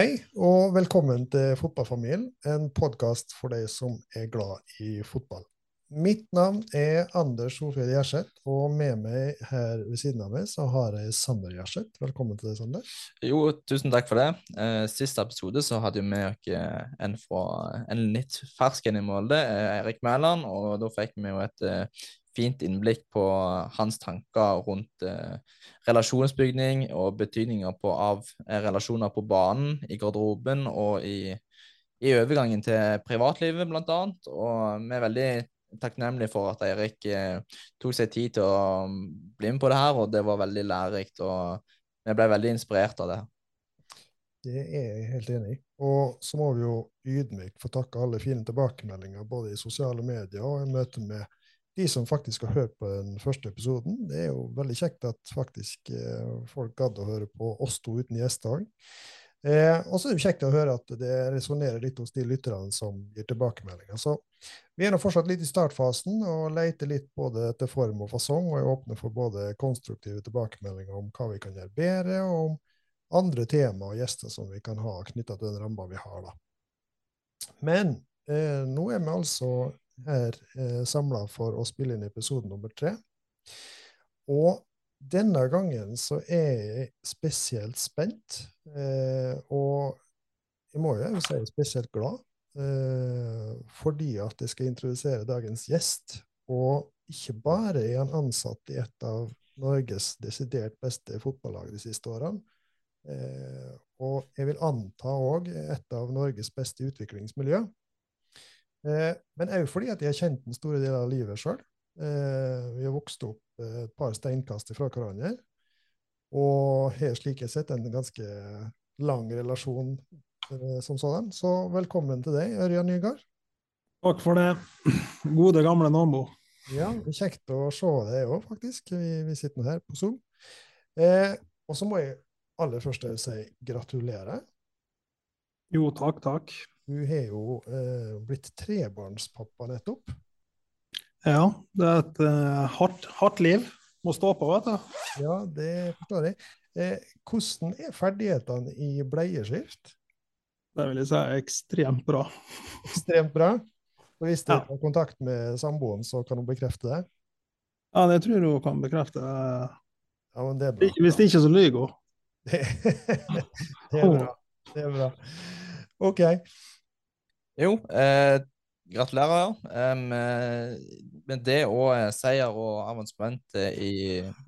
Hei og velkommen til Fotballfamilien, en podkast for deg som er glad i fotball. Mitt navn er Anders Solfjell Gjerseth, og med meg her ved siden av meg så har jeg Sander Gjerseth. Velkommen til deg, Sander. Jo, tusen takk for det. Eh, siste episode så hadde vi med en, fra, en litt fersk en i Molde, eh, Erik Mæland, og da fikk vi jo et eh, fint innblikk på hans tanker rundt eh, relasjonsbygning og betydninger på, av eh, relasjoner på banen, i garderoben og i, i overgangen til privatlivet, annet. Og vi er veldig takknemlige for at Eirik eh, tok seg tid til å mm, bli med på det her, og det var veldig lærerikt. og vi ble veldig inspirert av det. Det er jeg helt enig i. Og så må vi jo ydmykt få takke alle fine tilbakemeldinger både i sosiale medier og i møte med de som faktisk har hørt på den første episoden. Det er jo veldig kjekt at faktisk eh, folk gadd å høre på oss to uten gjester. Eh, og så er det kjekt å høre at det resonnerer litt hos de lytterne som gir tilbakemeldinger. Så vi er nå fortsatt litt i startfasen og leter litt både etter form og fasong, og er åpne for både konstruktive tilbakemeldinger om hva vi kan gjøre bedre, og om andre tema og gjester som vi kan ha knytta til den ramma vi har. da. Men eh, nå er vi altså her eh, samla for å spille inn episode nummer tre. Og denne gangen så er jeg spesielt spent, eh, og jeg må jo si spesielt glad, eh, fordi at jeg skal introdusere dagens gjest. Og ikke bare er han ansatt i et av Norges desidert beste fotballag de siste årene, eh, og jeg vil anta òg et av Norges beste utviklingsmiljø. Eh, men òg fordi at jeg har kjent den store deler av livet sjøl. Eh, vi har vokst opp eh, et par steinkast fra hverandre. Og har slik jeg sett en ganske lang relasjon som sådan. Så velkommen til deg, Ørjan Nygaard. Takk for det, gode, gamle nabo. Ja, det er kjekt å se deg òg, faktisk. Vi, vi, sitter nå her på Zoom. Eh, og så må jeg aller først si gratulerer. Jo, takk, takk. Du har jo eh, blitt trebarnspappa nettopp. Ja, det er et eh, hardt, hardt, liv. Må stå på, vet du. Ja, det forstår jeg. Eh, hvordan er ferdighetene i bleieskift? Det vil jeg si er ekstremt bra. Ekstremt bra? Og hvis du ja. har kontakt med samboeren, så kan hun bekrefte det? Ja, det tror jeg hun kan bekrefte. Ja, men det er bra. Hvis ikke, så lyver hun. det er bra. Det er bra. OK. Jo, eh, gratulerer eh, med det og eh, seier og avansement eh, i,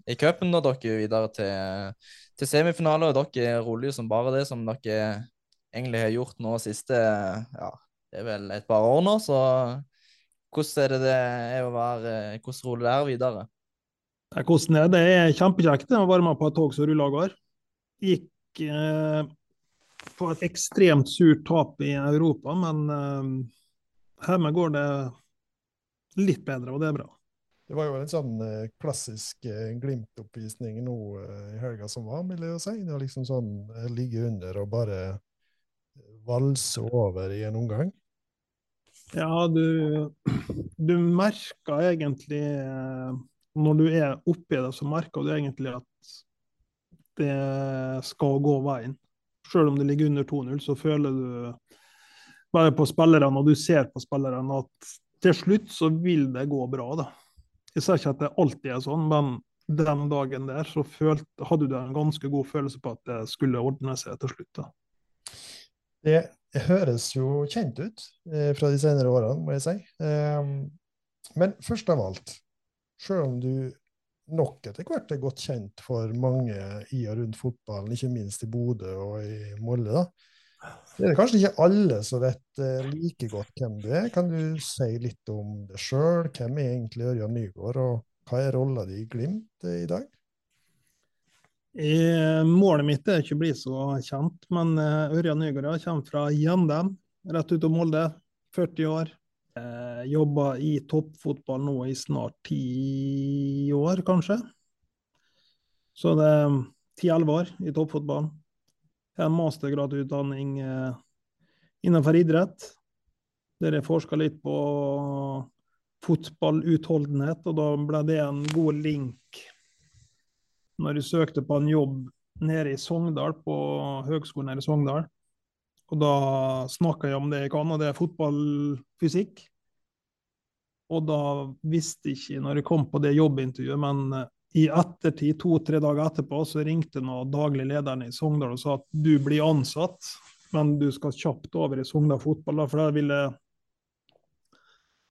i cupen. Dere er videre til, til semifinale, og dere ruller jo som bare det, som dere egentlig har gjort nå siste ja, det er vel et par år nå. Så hvordan er det det er å være Hvordan ruller det her videre? Det er det? Er kjempekjekt å være med på et tog som ruller av gårde. Gikk eh, på et ekstremt surt tap i Europa, men uh, hjemme går det litt bedre, og det er bra. Det var jo en sånn uh, klassisk uh, Glimt-oppvisning nå uh, i helga som var, vil jeg si. Det var liksom sånn ligge under og bare valse over i en omgang. Ja, du, du merker egentlig Når du er oppi det, så merker du egentlig at det skal gå veien. Selv om det ligger under 2-0, så føler du bare på spillerne, og du ser på spillerne, at til slutt så vil det gå bra. da. Jeg ser ikke at det alltid er sånn, men den dagen der så følte, hadde du en ganske god følelse på at det skulle ordne seg til slutt. da. Det høres jo kjent ut eh, fra de senere årene, må jeg si. Eh, men først av alt, selv om du nok etter hvert er godt kjent for mange i og rundt fotballen, ikke minst i Bodø og i Molde. da. Det er kanskje ikke alle som vet uh, like godt hvem du er. Kan du si litt om deg sjøl? Hvem er egentlig Ørjan Nygaard, og hva er rolla di i Glimt uh, i dag? Målet mitt er ikke å bli så kjent, men Ørjan Nygaard kommer fra Gjendem, rett ut av Molde. 40 år. Eh, Jobba i toppfotball nå i snart ti år, kanskje. Så det er ti-elleve år i toppfotball. Jeg har mastergradutdanning eh, innenfor idrett, der jeg forska litt på fotballutholdenhet, og da ble det en god link når jeg søkte på en jobb nede i Sogndal, på høgskolen her i Sogndal. Og da snakka jeg om det jeg kan, og det er fotballfysikk. Og da visste jeg ikke når jeg kom på det jobbintervjuet, men eh, i ettertid, to-tre dager etterpå, så ringte nå daglig lederen i Sogndal og sa at du blir ansatt, men du skal kjapt over i Sogndal fotball, for da ville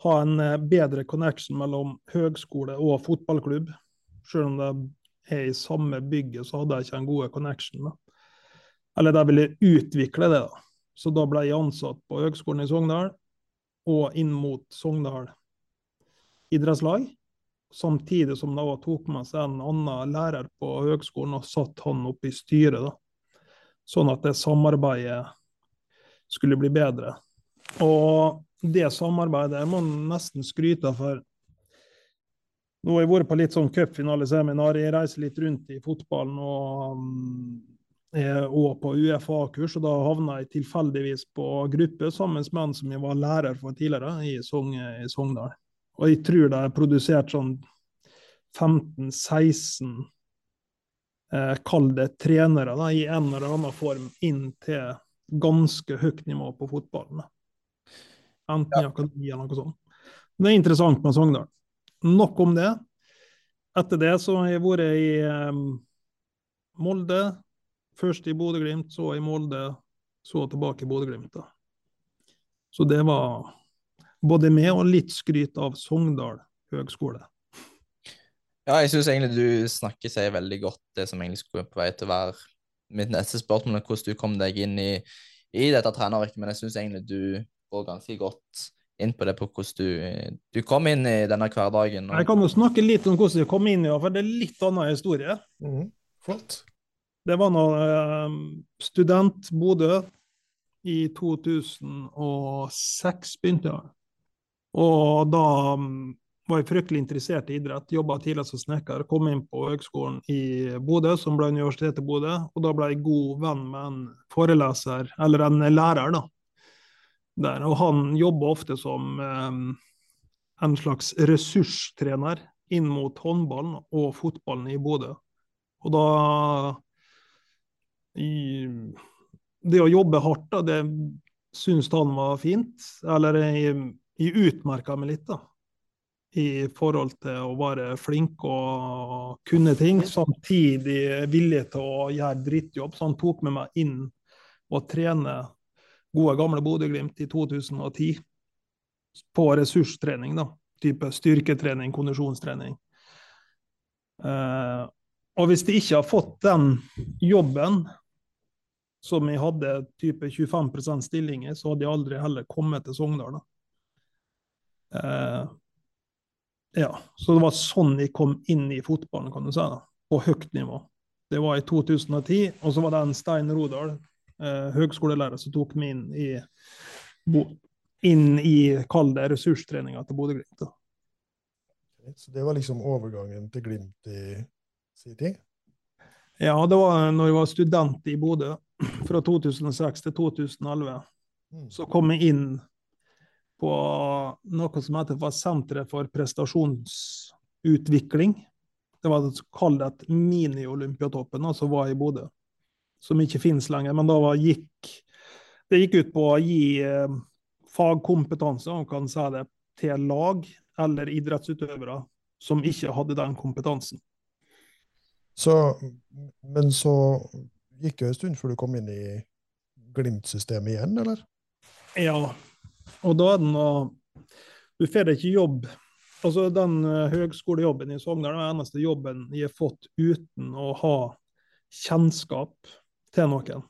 ha en eh, bedre connection mellom høgskole og fotballklubb. Selv om det er i samme bygget, så hadde jeg ikke en god connection. Da. Eller de ville utvikle det, da. Så da ble jeg ansatt på Høgskolen i Sogndal og inn mot Sogndal idrettslag. Samtidig som de tok med seg en annen lærer på høgskolen og satte han opp i styret. da. Sånn at det samarbeidet skulle bli bedre. Og det samarbeidet jeg må nesten skryte for nå har jeg vært på litt sånn cupfinaleseminar. Jeg reiser litt rundt i fotballen og, og på UFA-kurs. og Da havna jeg tilfeldigvis på gruppe sammen med en som jeg var lærer for tidligere, i, Sogn, i Sogndal. Og jeg tror det er produsert sånn 15-16 eh, Kall det trenere da, i en eller annen form inn til ganske høyt nivå på fotballen. Enten i akademi eller noe sånt. Men Det er interessant med Sogndal. Nok om det. Etter det så har jeg vært i eh, Molde. Først i Bodø-Glimt, så i Molde, så tilbake i Bodø-Glimt. Så det var både med og litt skryt av Sogndal høgskole. Ja, jeg syns egentlig du snakker seg veldig godt det som egentlig skulle på vei til å være mitt neste spørsmål, hvordan du kom deg inn i, i dette treneryrket. Men jeg syns egentlig du går ganske godt inn på det på hvordan du, du kom inn i denne hverdagen. Og... Jeg kan jo snakke litt om hvordan du kom inn, i det, for det er litt annen historie. Mm, flott. Det var nå eh, student Bodø. I 2006 begynte jeg. Og da mm, var jeg fryktelig interessert i idrett. Jobba tidligere som snekker. Kom inn på Høgskolen i Bodø, som ble Universitetet i Bodø. Og da ble jeg god venn med en foreleser, eller en lærer, da. Der. Og han jobber ofte som eh, en slags ressurstrener inn mot håndballen og fotballen i Bodø. Og da i, Det å jobbe hardt, da, det syns han var fint. Eller jeg jeg utmerka meg litt, da. I forhold til å være flink og kunne ting, samtidig villig til å gjøre drittjobb. Så han tok med meg inn og trene gode, gamle Bodø-Glimt i 2010 på ressurstrening, da. Type styrketrening, kondisjonstrening. Eh, og hvis de ikke har fått den jobben som jeg hadde type 25% stillinger, så hadde jeg aldri heller kommet til Sogndal. Eh, ja, så det var sånn jeg kom inn i fotballen, kan du si, da, på høyt nivå. Det var i 2010, og så var det en Stein Rodal, eh, høgskolelærer, som tok meg inn i, inn i kall det ressurstreninga til Bodø-Glimt. Så det var liksom overgangen til Glimt i sin tid? Ja, det var når jeg var student i Bodø, fra 2006 til 2011. Mm. Så kom jeg inn på noe som heter for Senteret for prestasjonsutvikling. Det var kall et mini-Olympiatoppen, som var i Bodø. Som ikke finnes lenger. Men da var, gikk det gikk ut på å gi eh, fagkompetanse, om man kan si det, til lag eller idrettsutøvere som ikke hadde den kompetansen. Så, men så gikk det en stund før du kom inn i Glimt-systemet igjen, eller? Ja, og da er det noe Du får ikke jobb. Altså Den uh, høgskolejobben i Sogndal er den eneste jobben jeg har fått uten å ha kjennskap til noen.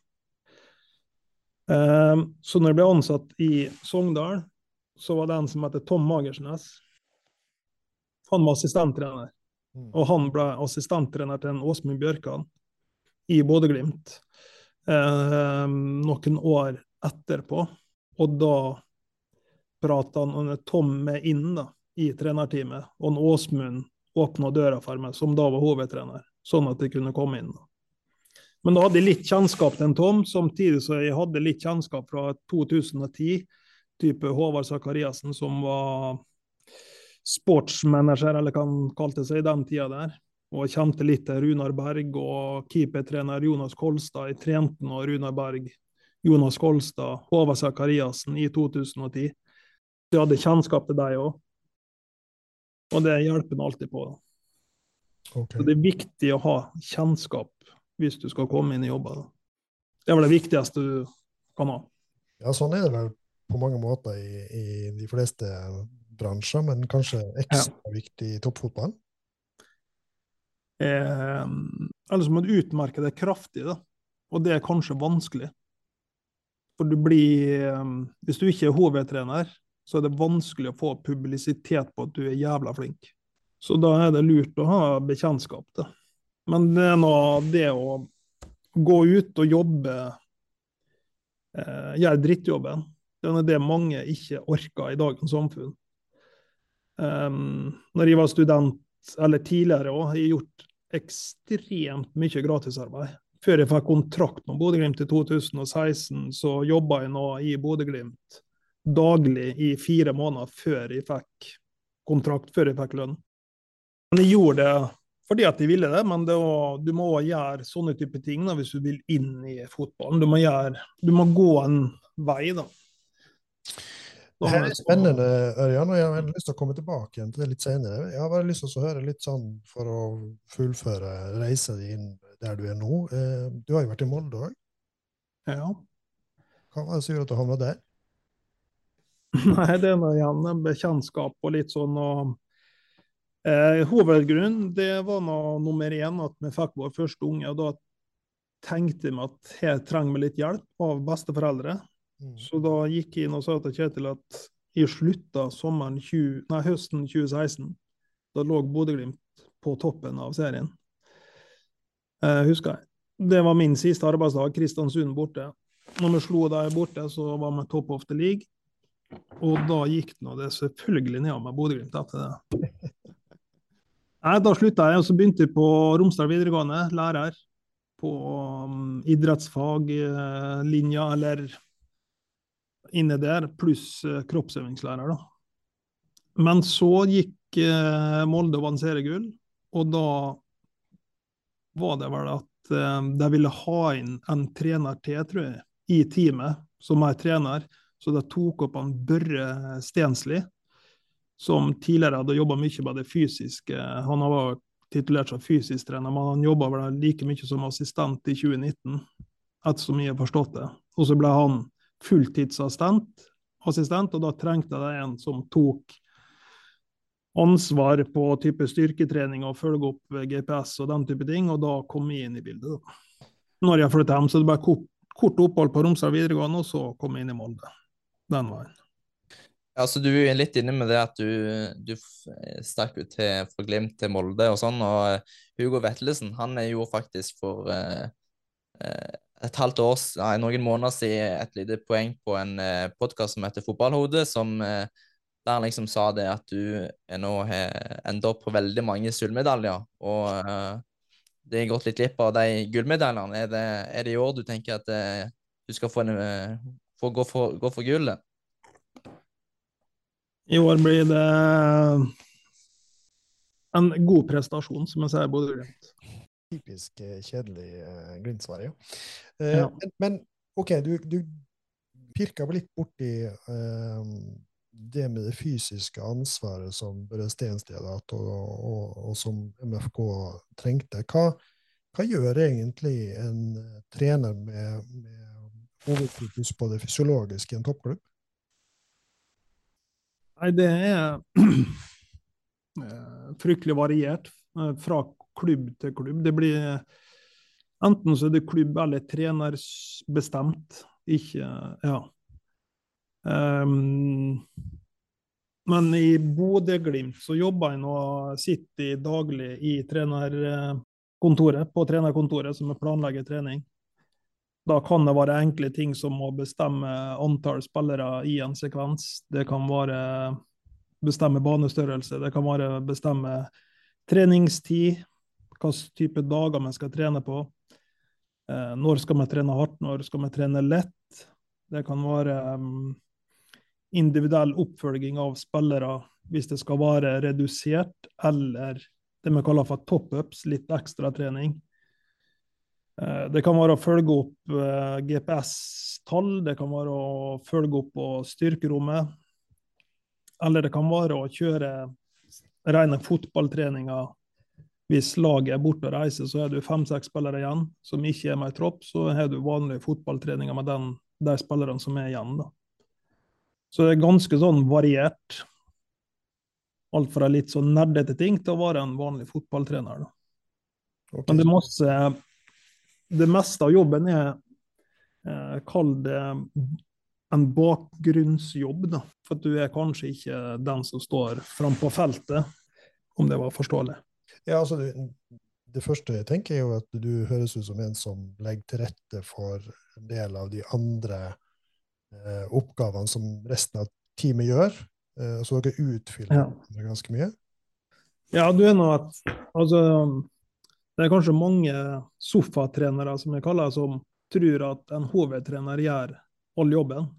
Uh, så når jeg ble ansatt i Sogndal, så var det en som heter Tom Magersnes. Han var assistenttrener. Mm. Og han ble assistenttrener til en Åsmund Bjørkan i Bodø-Glimt eh, noen år etterpå. Og da prata Tom med inn da, i trenerteamet, og Åsmund åpna døra for meg, som da var hovedtrener, sånn at jeg kunne komme inn. da. Men da hadde jeg litt kjennskap til Tom, samtidig så jeg hadde litt kjennskap fra 2010. Type Håvard Sakariassen, som var sportsmanager, eller hva han kalte seg i den tida der. Og kjente litt til Runar Berg og keepertrener Jonas Kolstad. i trente nå Runar Berg Jonas Kolstad, Håvard Sakariassen i 2010. Du hadde kjennskap til deg òg. Og det hjelper en alltid på. Okay. Så det er viktig å ha kjennskap hvis du skal komme inn i jobber. Det er vel det viktigste du kan ha. Ja, sånn er det vel på mange måter i, i de fleste bransjer, men kanskje ekstra viktig i toppfotballen. Eh, eller så må du utmerke deg kraftig, da. Og det er kanskje vanskelig. For du blir eh, Hvis du ikke er hovedtrener, så er det vanskelig å få publisitet på at du er jævla flink. Så da er det lurt å ha bekjentskap, til. Men det er nå det å gå ut og jobbe, eh, gjøre drittjobben, det er det mange ikke orker i dagens samfunn. Um, når jeg var student, eller tidligere òg, har jeg gjort ekstremt mye gratisarbeid. Før jeg fikk kontrakt med Bodø-Glimt i 2016, så jobba jeg nå i Bodø-Glimt daglig i fire måneder før jeg fikk kontrakt, før jeg fikk lønn. Men jeg gjorde det fordi at jeg ville det, men det var, du må gjøre sånne type ting da, hvis du vil inn i fotballen. Du må, gjøre, du må gå en vei, da. Det her er spennende, Ørjan, og jeg har lyst til å komme tilbake igjen til det litt senere. Jeg har bare lyst til å høre litt sånn for å fullføre reisen din der du er nå. Eh, Du har jo vært i Molde òg. Ja. Hva var det som gjorde at du havna der? Nei, det er igjen en bekjentskap og litt sånn og eh, Hovedgrunnen det var nå nummer én at vi fikk vår første unge. og Da tenkte vi at her trenger vi litt hjelp av besteforeldre. Mm. Så da gikk jeg inn og sa til Kjetil at jeg slutta sommeren 20, nei, høsten 2016. Da lå Bodø-Glimt på toppen av serien. Eh, husker jeg. Det var min siste arbeidsdag. Kristiansund borte. Når vi slo dem borte, så var vi topp of the league. Og da gikk nå det selvfølgelig ned med Bodø-Glimt etter det. Nei, da slutta jeg, og så begynte jeg på Romsdal videregående, lærer. På um, idrettsfaglinja, eller inne der, pluss eh, kroppsøvingslærer, da. Men så gikk eh, Molde og vant seriegull, og da var det vel at eh, de ville ha inn en trener til, tror jeg, i teamet, som er trener. Så de tok opp han Børre Stensli, som tidligere hadde jobba mye med det fysiske. Han var titulert som fysisk trener, men han jobba like mye som assistent i 2019, ettersom jeg har forstått det. Og så ble han fulltidsassistent, assistent, og da trengte jeg en som tok ansvar på type styrketrening og følge opp GPS og den type ting, og da kom jeg inn i bildet. da. Når jeg flyttet hjem, så det ble kort, kort opphold på Romsdal videregående, og så kom jeg inn i Molde. Den veien. Ja, så Du er litt inne med det at du, du stakk ut til, fra Glimt til Molde og sånn. og eh, Hugo Vetlesen han er jo faktisk for eh, eh, et halvt år, nei, noen måneder siden et lite poeng på en eh, podkast som heter Fotballhode, som, eh, der liksom sa det at du nå har opp på veldig mange sølvmedaljer. Og eh, det er gått litt glipp av de gullmedaljene. Er det, er det i år du tenker at eh, du skal få, en, eh, få gå, for, gå for gullet? I år blir det en god prestasjon, som jeg sier Bodø-Glimt. Typisk eh, kjedelig uh, Glimt-svar, ja. Eh, Ja. Men, men OK, du, du pirka litt borti uh, det med det fysiske ansvaret som Børre Stensted har hatt, og, og, og som MFK trengte. Hva, hva gjør egentlig en eh, trener med, med hovedfokus på det fysiologiske i en toppklubb? Nei, det er eh, fryktelig variert eh, fra klubb til klubb. Det blir enten så er det klubb eller trenerbestemt. Ikke Ja. Um, men i Bodø-Glimt så jobber jeg nå, sitter jeg daglig i trenerkontoret, på trenerkontoret som er planlegger trening. Da kan det være enkle ting som å bestemme antall spillere i en sekvens. Det kan være bestemme banestørrelse, det kan være bestemme treningstid, hvilken type dager man skal trene på. Eh, når skal man trene hardt, når skal man trene lett? Det kan være um, individuell oppfølging av spillere hvis det skal være redusert, eller det vi kaller for top-ups, litt ekstratrening. Eh, Det kan være å følge opp eh, GPS-tall, det kan være å følge opp på styrkerommet. Eller det kan være å kjøre rene fotballtreninger. Hvis laget er borte og reiser, så er du fem-seks spillere igjen som ikke er med i tropp. Så har du vanlige fotballtreninger med den, de spillerne som er igjen. Da. Så det er ganske sånn variert. Alt fra litt sånn nerdete ting til å være en vanlig fotballtrener. Da. Ok, Men det, masse, det meste av jobben er eh, Kall det en bakgrunnsjobb, da. For du er kanskje ikke den som står fram på feltet, om det var forståelig. Ja, altså, det, det første jeg tenker, er jo at du høres ut som en som legger til rette for en del av de andre eh, oppgavene som resten av teamet gjør. Eh, så dere utfyller Ja. ganske mye. Ja, du er nå at Altså, det er kanskje mange sofatrenere, som jeg kaller det, som tror at en HV-trener gjør all jobben.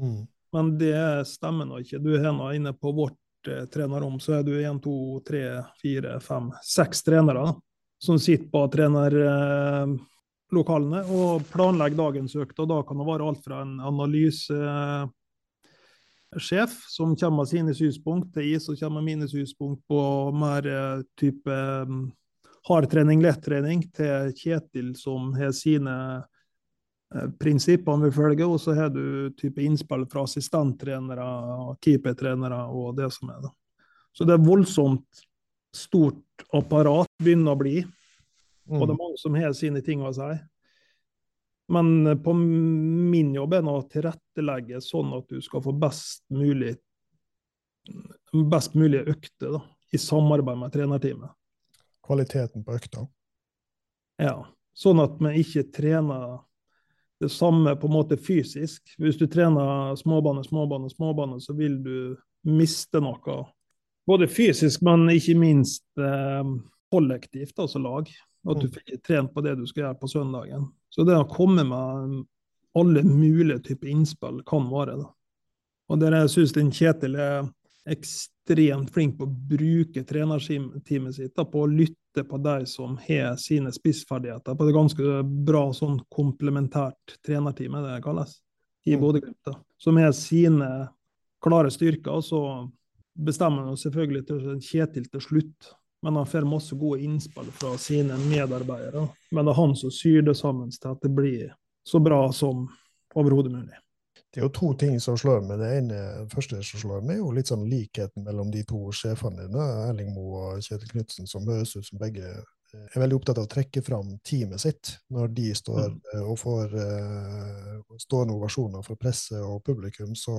Mm. Men det stemmer nå ikke. Du er nå inne på vårt eh, trenerrom, så er du én, to, tre, fire, fem, seks trenere som sitter på trenerlokalene eh, og planlegger dagens økt. Og da kan det være alt fra en analysesjef som kommer med sine synspunkt, til jeg som kommer med mine synspunkt på mer eh, type mm, hardtrening, lettrening, til Kjetil som har sine eh, vi følger, og så har du type innspill fra assistenttrenere, keepertrenere og det som er. da. Så det er voldsomt stort apparat begynner å bli, og det Mm. er mange som har sine ting å si. Men eh, på min jobb er det å tilrettelegge sånn at du skal få best mulig best mulig økte da, i samarbeid med trenerteamet. Kvaliteten på økta. Ja, sånn at vi ikke trener det samme på en måte fysisk. Hvis du trener småbane, småbane, småbane, så vil du miste noe. Både fysisk, men ikke minst eh, kollektivt, altså lag. At du Mm. fikk trent på det du skal gjøre på søndagen. Så det å komme med alle mulige typer innspill kan være det. Og der jeg syns Kjetil er ekstremt flink på å bruke trenerteamet sitt, da, på å lytte på de som har sine spissferdigheter. På det ganske bra sånn komplementært trenerteam, er det det kalles, i Mm. Bodø-gruppa. Som har sine klare styrker. og så bestemmer han selvfølgelig til Kjetil til slutt. Men han får masse gode innspill fra sine medarbeidere. Men det er han som syr det sammen til at det blir så bra som overhodet mulig. Det er jo to ting som slår meg. Det ene første som slår meg, er jo litt sånn likheten mellom de to sjefene dine, Erling Moe og Kjetil Knutsen, som høres ut som begge eh, er veldig opptatt av å trekke fram teamet sitt når de står Mm. eh, og får eh, stående ovasjoner fra presse og publikum. Så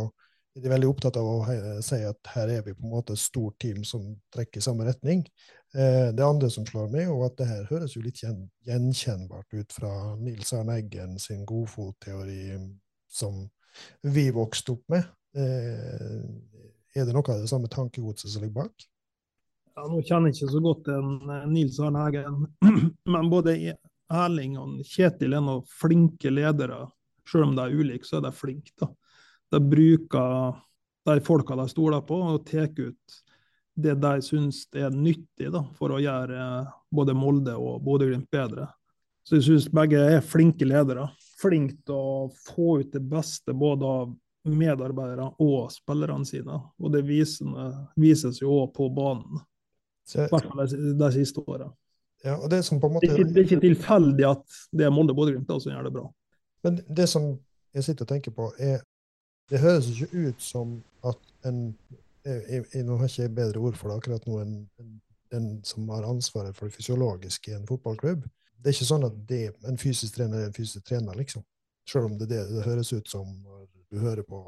er de veldig opptatt av å si at her er vi på en måte et stort team som trekker i samme retning. Det andre som slår meg, er at det her høres jo litt gjenkjennbart ut fra Nils Arne Eggen sin godfotteori som vi vokste opp med. Eh, er det noe av det samme tankegodset som ligger bak? Ja, nå kjenner jeg ikke så godt en eh, Nils Arne Eggen, men både Erling og Kjetil er noen flinke ledere. Selv om de er ulike, så er de flinke. da. De bruker de folka de stoler på, og tar ut det de syns er nyttig da, for å gjøre eh, både Molde og Bodø-Glimt bedre. Så jeg syns begge er flinke ledere. Flinke til å få ut det beste både av medarbeidere og spillerne sine. Og det vises jo òg på banen. I hvert fall de, siste åra. ja, det som på en Det, det er ikke tilfeldig at det er Molde og Bodø-Glimt som gjør det bra. Men det som jeg sitter og tenker på, er Det høres ikke ut som at en jeg, jeg, Nå har ikke jeg bedre ord for det akkurat nå enn den som har ansvaret for det fysiologiske i en fotballklubb. Det er ikke sånn at det, en fysisk trener er en fysisk trener, liksom. Selv om det er det det høres ut som når du hører på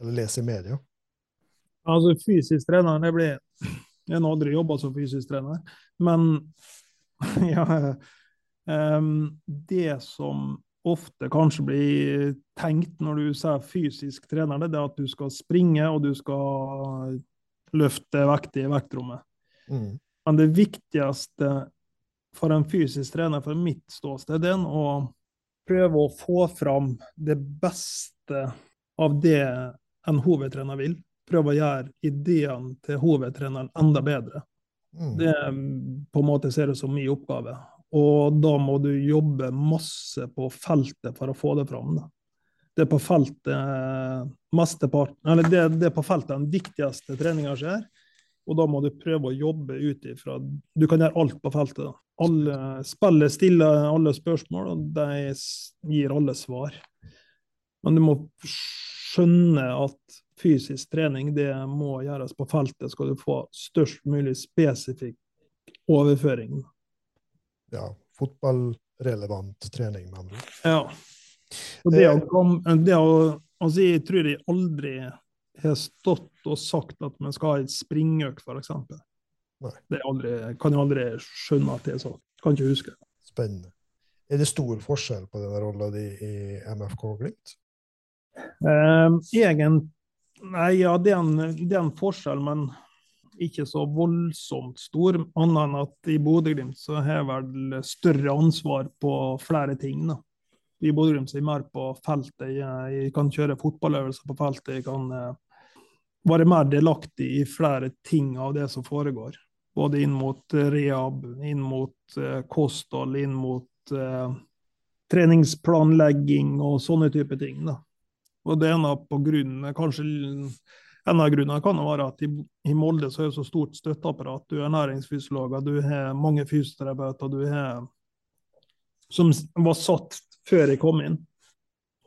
eller leser i media. Altså Fysisk trener det blir, Jeg har aldri jobba som fysisk trener, men ja, um, det som ofte kanskje blir tenkt når du sier fysisk trener, det er at du skal springe og du skal løfte vekt i vektrommet. Mm. Men det viktigste for en fysisk trener, fra mitt ståsted, er å prøve å få fram det beste av det en hovedtrener vil. Prøve å gjøre ideene til hovedtreneren enda bedre. Mm. Det mm, på en måte ser ut som min oppgave. og da må du jobbe masse på feltet for å få det fram. Da. Det er på feltet mesteparten, eller det, det er på feltet den viktigste treninga skjer. Og da må du prøve å jobbe ut ifra Du kan gjøre alt på feltet. da. Alle Spillet stiller alle spørsmål, og de gir alle svar. Men du må skjønne at fysisk trening det må gjøres på feltet, skal du få størst mulig spesifikk overføring. Ja, fotballrelevant trening, med andre ord. Ja. Og det å, det å altså Jeg tror jeg aldri har stått og sagt at man skal ha et springøkt, f.eks. Det aldri, kan jeg aldri skjønne at det er sånn. Kan ikke huske. Spennende. Er det stor forskjell på denne rolla di i MFK Glimt? Um, egen, nei, ja, det er, en, det er en forskjell, men ikke så voldsomt stor. Annet enn at i Bodø-Glimt så har jeg vel større ansvar på flere ting. da. I Bodø-Glimt er jeg mer på feltet. Jeg, jeg, kan kjøre fotballøvelser på feltet. Jeg kan uh, være mer delaktig i flere ting av det som foregår. Både inn mot uh, rehab, inn mot uh, kosthold, inn mot treningsplanlegging og sånne type ting. da. Og det ene på grunnen, kanskje en av grunnene kan være at i Molde så er det så stort støtteapparat. Du er næringsfysiologer, du har mange fysioterapeuter, du har som var satt før jeg kom inn.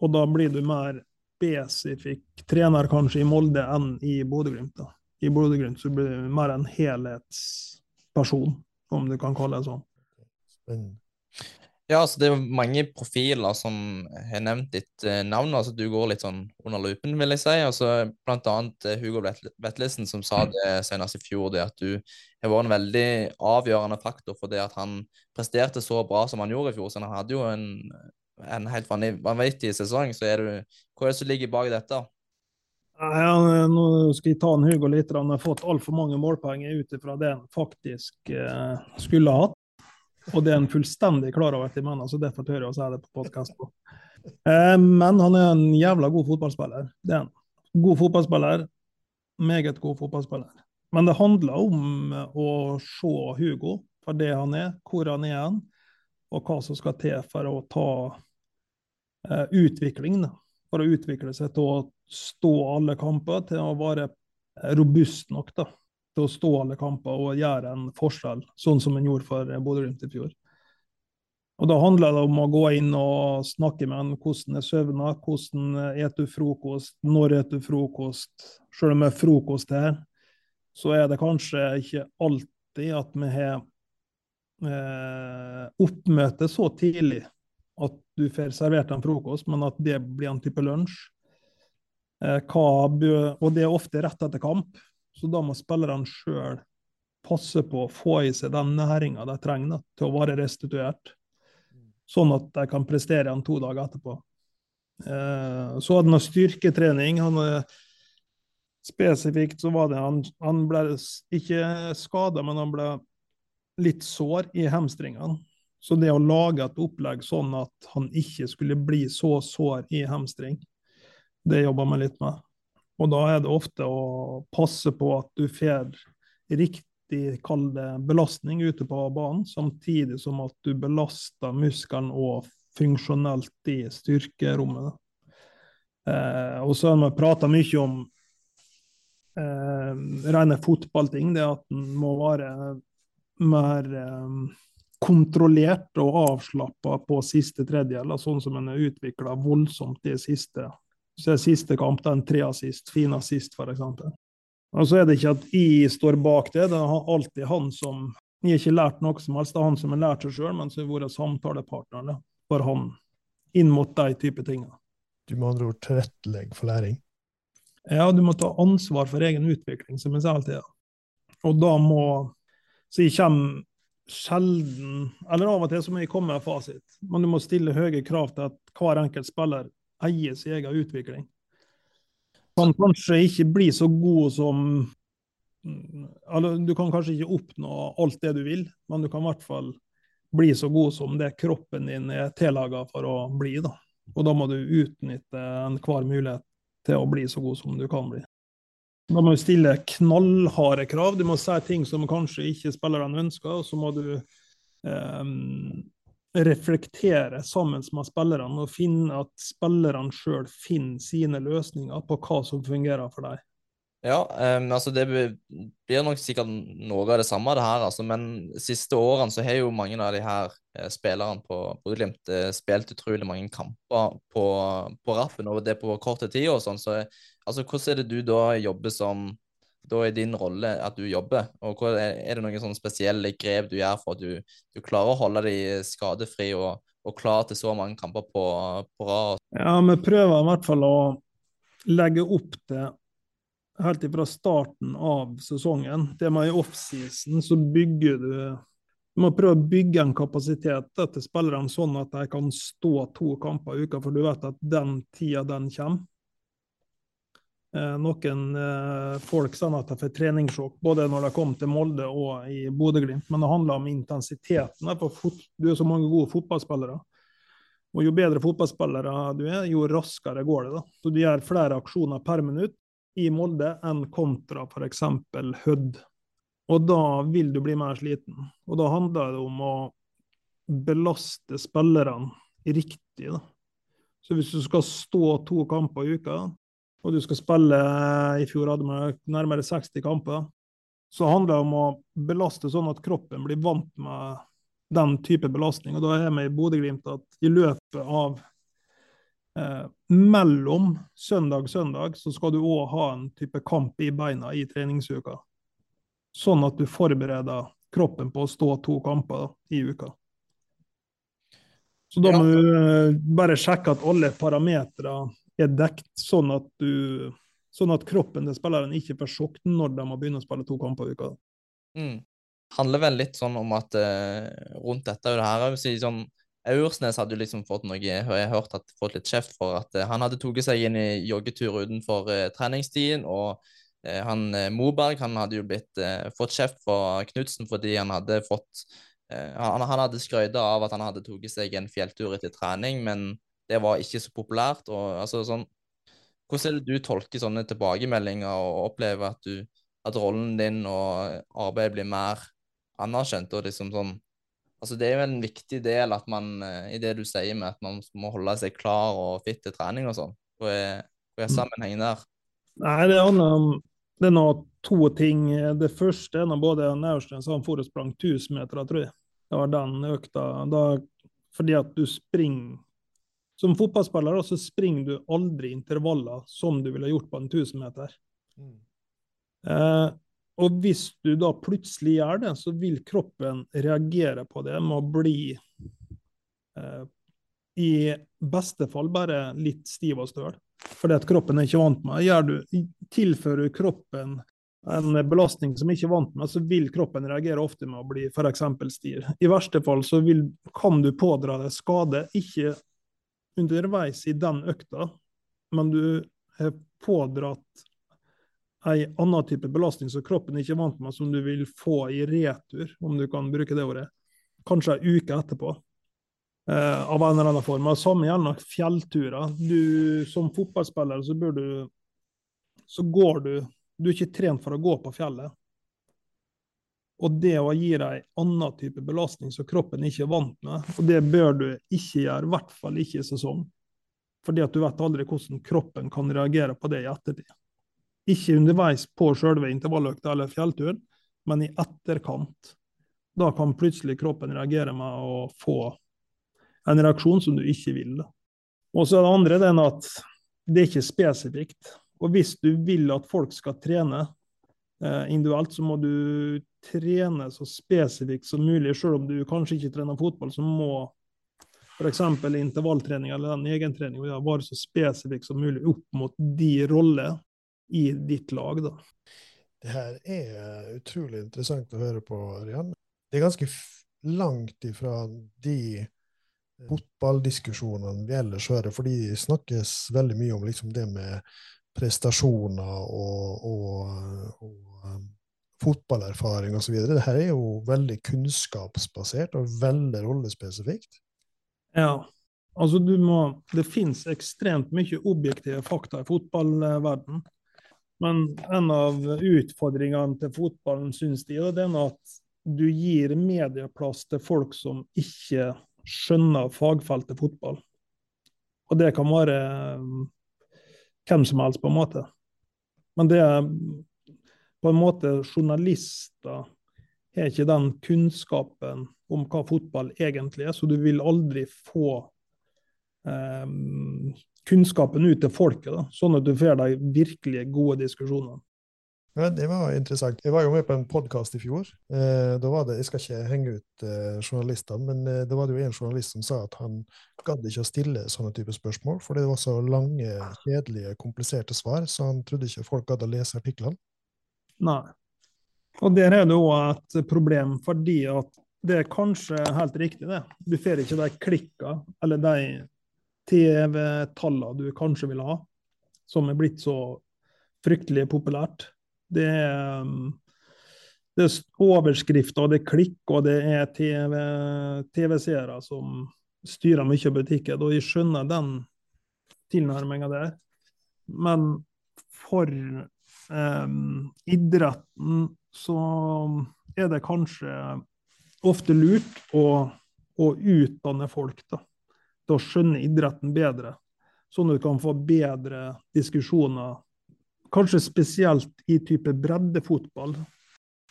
Og da blir du mer spesifikk trener kanskje i Molde enn i Bodø-Glimt. I Bodø-Glimt så blir du mer en helhetsperson, om du kan kalle det sånn. Spennende. Ja, altså det er mange profiler som har nevnt ditt eh, navn. altså Du går litt sånn under lupen, vil jeg si. altså Blant annet eh, Hugo Vetlesen som sa det senest i fjor, det at du har vært en veldig avgjørende faktor for det at han presterte så bra som han gjorde i fjor. Så han hadde jo en, en helt vanvittig sesong. så er du, Hva er det som ligger bak dette? Ja, nå skal jeg ta en Hugo litt. Han har fått altfor mange målpoeng ut ifra det han faktisk eh, skulle hatt. Og det er han fullstendig klar over til mennene, så derfor tør jeg å si det på podkast. Eh, men han er en jævla god fotballspiller. Det er han. God fotballspiller. Meget god fotballspiller. Men det handler om å se Hugo for det han er, hvor han er hen, og hva som skal til for å ta eh, utvikling. Da. For å utvikle seg til å stå alle kamper, til å være robust nok. da til å stå alle kamper og gjøre en forskjell, sånn som en gjorde for Bodø-Glimt i fjor. Og Da handler det om å gå inn og snakke med en hvordan er søvna, hvordan spiser du frokost, når spiser du frokost. Selv om det er frokost her, så er det kanskje ikke alltid at vi har eh, oppmøte så tidlig at du får servert en frokost, men at det blir en type lunsj. Eh, og det er ofte rett etter kamp. Så da må spillerne sjøl passe på å få i seg den næringa de trenger til å være restituert. Sånn at de kan prestere igjen to dager etterpå. Eh, så hadde han styrketrening. Han, spesifikt så var det han, han ble ikke skada, men han ble litt sår i hamstringene. Så det å lage et opplegg sånn at han ikke skulle bli så sår i hamstring, det jobber vi litt med. Og da er det ofte å passe på at du får riktig kall belastning ute på banen, samtidig som at du belaster muskelen og funksjonelt i styrkerommet. Eh, og så har vi prata mye om eh, rene fotballting, det at en må være mer eh, kontrollert og avslappa på siste tredjedel, sånn som en er utvikla voldsomt de siste så siste kamp den tre assist, fin assist, f.eks. Og så er det ikke at jeg står bak det, det er alltid han som Jeg har ikke lært noe som helst, det er han som har lært seg sjøl, men så har vært samtalepartneren for han inn mot de type tingene. Du må andre ord tilrettelegge for læring? Ja, du må ta ansvar for egen utvikling, som jeg sier alltid. Og da må Så jeg kommer sjelden Eller av og til så må jeg komme med fasit, men du må stille høye krav til at hver enkelt spiller eier sin egen utvikling. Kan kanskje ikke bli så god som eller, Du kan kanskje ikke oppnå alt det du vil, men du kan i hvert fall bli så god som det kroppen din er tillaga for å bli. Da. Og da må du utnytte enhver mulighet til å bli så god som du kan bli. Da må du stille knallharde krav. Du må si ting som kanskje ikke spillerne ønsker, og så må du um, reflektere sammen med spillerne og finne at spillerne sjøl finner sine løsninger på hva som fungerer for dem. Ja, um, altså det blir nok sikkert noe av det samme, det her. altså, Men siste årene så har jo mange av de her eh, spillerne på Bodø-Glimt eh, spilt utrolig mange kamper på, på rappen, og det på korte tid og sånn. Så altså, hvordan er det du da jobber som da er din rolle at du jobber? og Er det noen sånne spesielle grep du gjør for at du, du klarer å holde deg skadefri og, og klar til så mange kamper på, på rad? Ja, vi prøver i hvert fall å legge opp til helt fra starten av sesongen. Det med i offseason så bygger du Du må prøve å bygge en kapasitet til spillerne sånn at de kan stå to kamper i uka, for du vet at den tida den kommer. Eh, noen eh, folk sa at de får treningssjokk både når de kom til Molde og i Bodø-Glimt, men det handler om intensiteten. Du er så mange gode fotballspillere. Og Jo bedre fotballspillere du er, jo raskere går det. da. Så Du gjør flere aksjoner per minutt, i Molde enn kontra f.eks. Hødd. Og da vil du bli mer sliten. Og da handler det om å belaste spillerne riktig. Da. Så hvis du skal stå to kamper i uka, og du skal spille I fjor hadde vi nærmere 60 kamper. Så handler det om å belaste sånn at kroppen blir vant med den type belastning. Og da er vi i Bodø-Glimt at i løpet av Eh, mellom søndag og søndag så skal du òg ha en type kamp i beina i treningsuka. Sånn at du forbereder kroppen på å stå to kamper i uka. Så da må du eh, bare sjekke at alle parametere er dekt, sånn at, du, sånn at kroppen til spilleren ikke får sjokk når de må begynne å spille to kamper i uka. Mm. handler vel litt sånn om at uh, rundt dette og det her, si sånn Aursnes hadde jo liksom fått noe Jeg har hørt at fått litt kjeft for at uh, han hadde tatt seg inn i joggetur utenfor uh, treningstiden. Og uh, han Moberg han hadde jo blitt fått kjeft for Knutsen fordi han hadde fått han, han, hadde skrøyta av at han hadde tatt seg en fjelltur etter trening, men det var ikke så populært. og altså sånn Hvordan er det du tolker sånne tilbakemeldinger og opplever at, du, at rollen din og arbeidet blir mer anerkjent? og liksom sånn Altså, det er jo en viktig del at man, eh, i det du sier med at man må holde seg klar og fit til trening og sånn. Hva er, hva er mm. sammenhengen der? Nei, det handler om det er nå to ting. Det første er nå både Naustens han for og sprang 1000 meter, tror jeg. Det var den økta. Da, fordi at du springer Som fotballspiller så springer du aldri intervaller som du ville gjort på en 1000 meter. Mm. Eh, og hvis du da plutselig gjør det, så vil kroppen reagere på det med å bli eh, i beste fall bare litt stiv og støl. Fordi at kroppen er ikke vant med Gjør du, Tilfører kroppen en belastning som ikke er vant med, så vil kroppen reagere ofte med å bli f.eks. stiv. I verste fall så vil, kan du pådra deg skade, ikke underveis i den økta, men du har pådratt en annen type belastning som kroppen ikke er vant med, som du vil få i retur, om du kan bruke det ordet, kanskje en uke etterpå. Eh, av en eller annen form. Og samme gjelder fjellturer. Du, som fotballspiller så bør du Så går du Du er ikke trent for å gå på fjellet. Og det å gi deg en annen type belastning som kroppen ikke er vant med, og det bør du ikke gjøre, i hvert fall ikke i sesong. Fordi at du vet aldri hvordan kroppen kan reagere på det i ettertid. Ikke underveis på selve intervalløkta eller fjellturen, men i etterkant. Da kan plutselig kroppen reagere med å få en reaksjon som du ikke vil. Og så er det andre den at det er ikke spesifikt. Og hvis du vil at folk skal trene eh, individuelt, så må du trene så spesifikt som mulig. Selv om du kanskje ikke trener fotball, så må f.eks. intervalltrening eller den egentreninga være så spesifikk som mulig opp mot de roller i ditt lag. Da. Det her er utrolig interessant å høre på, Rian. Det er ganske langt ifra de fotballdiskusjonene vi ellers hører, fordi det snakkes veldig mye om liksom det med prestasjoner og, og, og um, fotballerfaring osv. Dette er jo veldig kunnskapsbasert og veldig rollespesifikt. Ja, altså du må Det finnes ekstremt mye objektive fakta i fotballverdenen. Men en av utfordringene til fotballen, syns de, det er at du gir medieplass til folk som ikke skjønner fagfeltet fotball. Og det kan være um, hvem som helst, på en måte. Men det på en måte journalister har ikke den kunnskapen om hva fotball egentlig er, så du vil aldri få eh, kunnskapen ut til folket, da, sånn at du får de virkelig gode diskusjonene. Ja, det var interessant. Jeg var jo med på en podkast i fjor. Eh, da var det, Jeg skal ikke henge ut eh, journalister, men eh, da var det jo en journalist som sa at han gadd ikke å stille sånne type spørsmål, fordi det var så lange, kjedelige, kompliserte svar, så han trodde ikke folk gadd å lese artiklene. Nei. Og der er det òg et problem, fordi at det er kanskje helt riktig, det. Du får ikke de klikka, eller de TV-tallene du kanskje vil ha, som er blitt så fryktelig populært. Det er, um, det er overskrifter, det er klikk, og det er TV-seere TV som styrer mye av butikken. Og jeg skjønner den tilnærminga der. Men for idretten så er det kanskje ofte lurt å, å utdanne folk da, til å skjønne idretten bedre. Sånn at du kan få bedre diskusjoner kanskje spesielt i type breddefotball,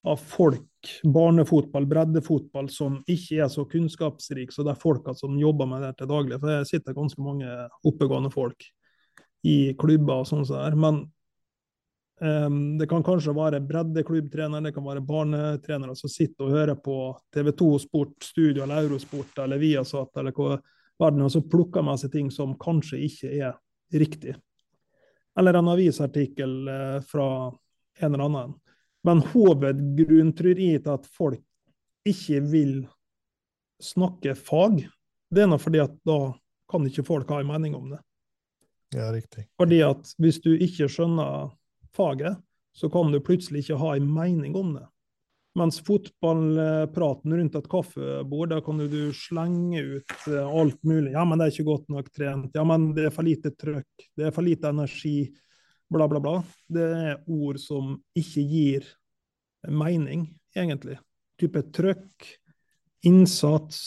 av folk, barnefotball, breddefotball, som ikke er så kunnskapsrik som de folka som jobber med det til daglig. For det sitter ganske mange oppegående folk i klubber og sånn det Men um, det kan kanskje være breddeklubbtrener, det kan være barnetrenere som sitter og hører på TV2 Sport, Studio eller Eurosport eller Viasat eller hva verden, og så plukker med seg ting som kanskje ikke er riktig eller en avisartikkel eh, fra en eller annen. Men hovedgrunnen tror jeg til at folk ikke vil snakke fag, det er nå fordi at da kan ikke folk ha en mening om det. Ja, riktig. Fordi at hvis du ikke skjønner faget, så kan du plutselig ikke ha en mening om det. Mens fotballpraten rundt et kaffebord, da kan du slenge ut eh, alt mulig. Ja, men det er ikke godt nok trent. Ja, men det er for lite trøkk. Det er for lite energi. Bla, bla, bla. Det er ord som ikke gir mening, egentlig. Type trøkk, innsats,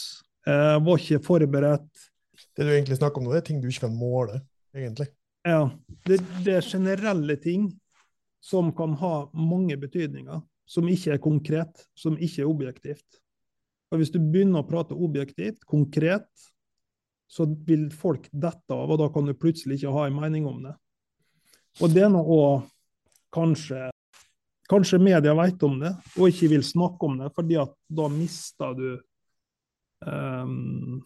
eh, var ikke forberedt. Det du egentlig snakker om nå, det er ting du ikke kan måle, egentlig. Ja. Det, det er generelle ting som kan ha mange betydninger som ikke er konkret, som ikke er objektivt. Og Hvis du begynner å prate objektivt, konkret, så vil folk dette av, og da kan du plutselig ikke ha en mening om det. Og det er noe kanskje Kanskje media vet om det og ikke vil snakke om det, fordi at da mister du um,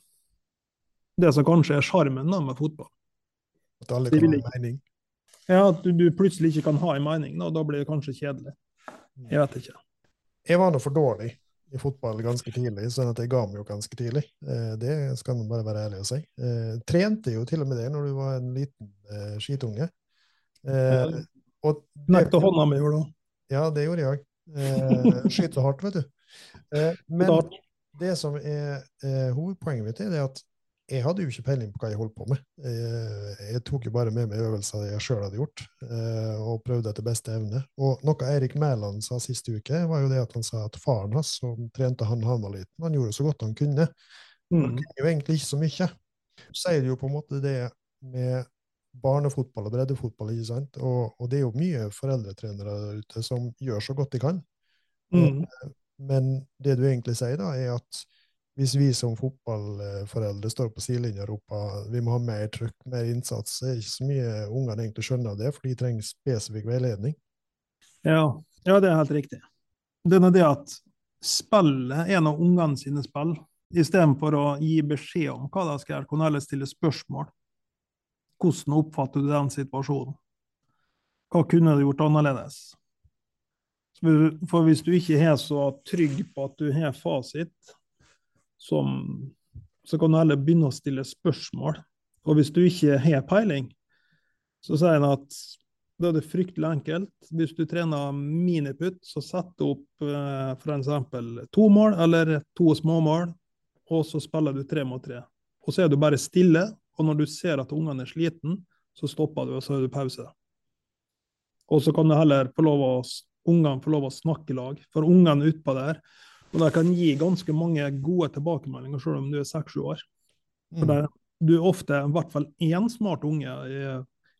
det som kanskje er sjarmen med fotball. At alle kan ha en mening? Ja, at du, du, plutselig ikke kan ha en mening. og da blir det kanskje kjedelig. Jeg vet ikke. Jeg var nå for dårlig i fotball ganske tidlig, sånn at jeg ga meg jo ganske tidlig. Eh, det skal man bare være ærlig og si. Eh, trente jo til og med det når du var en liten eh, skitunge. Knekte hånda mi, gjorde du? Ja, det gjorde jeg. Skyte hardt, vet du. Men det som er hovedpoenget mitt, er at jeg hadde jo ikke peiling på hva jeg holdt på med. Jeg, jeg tok jo bare med meg øvelser jeg sjøl hadde gjort, eh, og prøvde etter beste evne. Og noe Eirik Mæland sa sist uke, var jo det at han sa at faren hans, som trente han han var liten, han gjorde så godt han kunne. Han mm. kunne jo egentlig ikke så mye. Så sier du jo på en måte det med barnefotball og breddefotball, ikke sant? Og, og det er jo mye foreldretrenere der ute som gjør så godt de kan. Mm. Eh, men det du egentlig sier, da, er at hvis vi som fotballforeldre står på sidelinja og roper vi må ha mer trykk, mer innsats, så er ikke så mye ungene egentlig skjønner det, for de trenger spesifikk veiledning. Ja, ja det er helt riktig. Det er det at spillet er av ungene sine spill. Istedenfor å gi beskjed om hva de skal gjøre, kan heller stille spørsmål. Hvordan oppfatter du den situasjonen? Hva kunne du gjort annerledes? For hvis du ikke er så trygg på at du har fasit, som, så kan du heller begynne å stille spørsmål. Og hvis du ikke har peiling, så sier han at da er det fryktelig enkelt. Hvis du trener miniputt, så sett opp eh, f.eks. to mål eller to småmål, og så spiller du tre mot tre. Og så er du bare stille, og når du ser at ungene er sliten, så stopper du, og så har du pause. Og så kan du heller få lov å, ungene få lov å snakke i lag. For ungene utpå der Og det kan gi ganske mange gode tilbakemeldinger selv om du er seks-sju år. For Mm. du er ofte i hvert fall én smart unge i,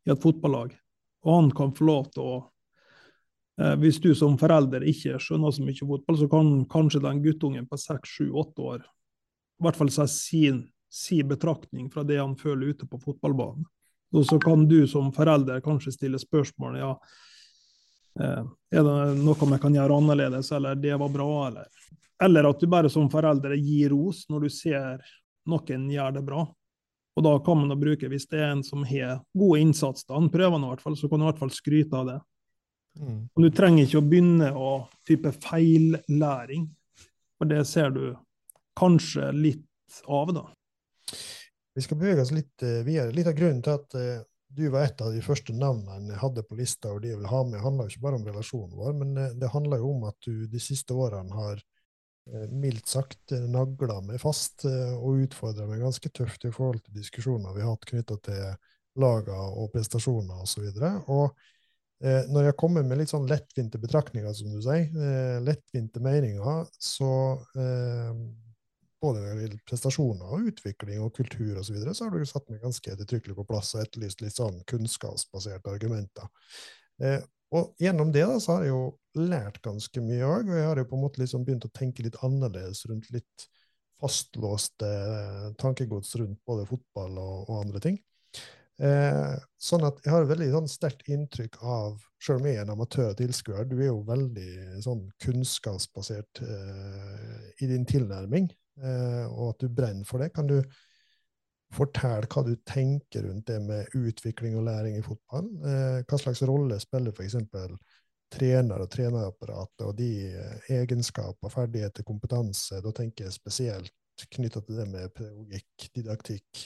i et fotballag, og han kan få lov til å eh, Hvis du som forelder ikke skjønner så mye fotball, så kan kanskje den guttungen på seks, sju, åtte år i hvert fall si sin, sin betraktning fra det han føler ute på fotballbanen. Og så kan du som forelder kanskje stille spørsmål ja, er det noe vi kan gjøre annerledes, eller det var bra, eller Eller at du bare som foreldre gir ros når du ser noen gjør det bra. Og da kan man da bruke, hvis det er en som har god innsats, da, han prøver i hvert fall, så kan du i hvert fall skryte av det. Mm. Og du trenger ikke å begynne å type feillæring, for det ser du kanskje litt av, da. Vi skal bevege oss litt eh, videre. Litt av grunnen til at eh, du var et av de første navnene jeg hadde på lista, og de jeg vil ha med, handler jo ikke bare om relasjonen vår, men eh, det handler jo om at du de siste årene har eh, mildt sagt eh, nagla meg fast og utfordra meg ganske tøft i forhold til diskusjoner vi har hatt knytta til laga og prestasjoner osv. Og, så og når jeg kommer med litt sånn lettvinte betraktninger, som du sier, lettvinte meninger, så både prestasjoner og utvikling og kultur osv., så, videre, så har du satt meg ganske ettertrykkelig på plass og etterlyst litt sånn kunnskapsbaserte argumenter. Eh, og gjennom det da, så har jeg jo lært ganske mye òg, og jeg har jo på en måte liksom begynt å tenke litt annerledes rundt litt fastlåste eh, tankegods rundt både fotball og, og andre ting. Eh, sånn at jeg har veldig sånn, sterkt inntrykk av, selv om jeg er en amatør tilskuer, du er jo veldig sånn kunnskapsbasert eh, i din tilnærming, og at du brenner for det. Kan du fortelle hva du tenker rundt det med utvikling og læring i fotball? Eh, hva slags rolle spiller f.eks. trener og trenerapparatet, og de eh, egenskaper, ferdigheter, kompetanse? Da tenker jeg spesielt knytta til det med pedagogikk, didaktikk,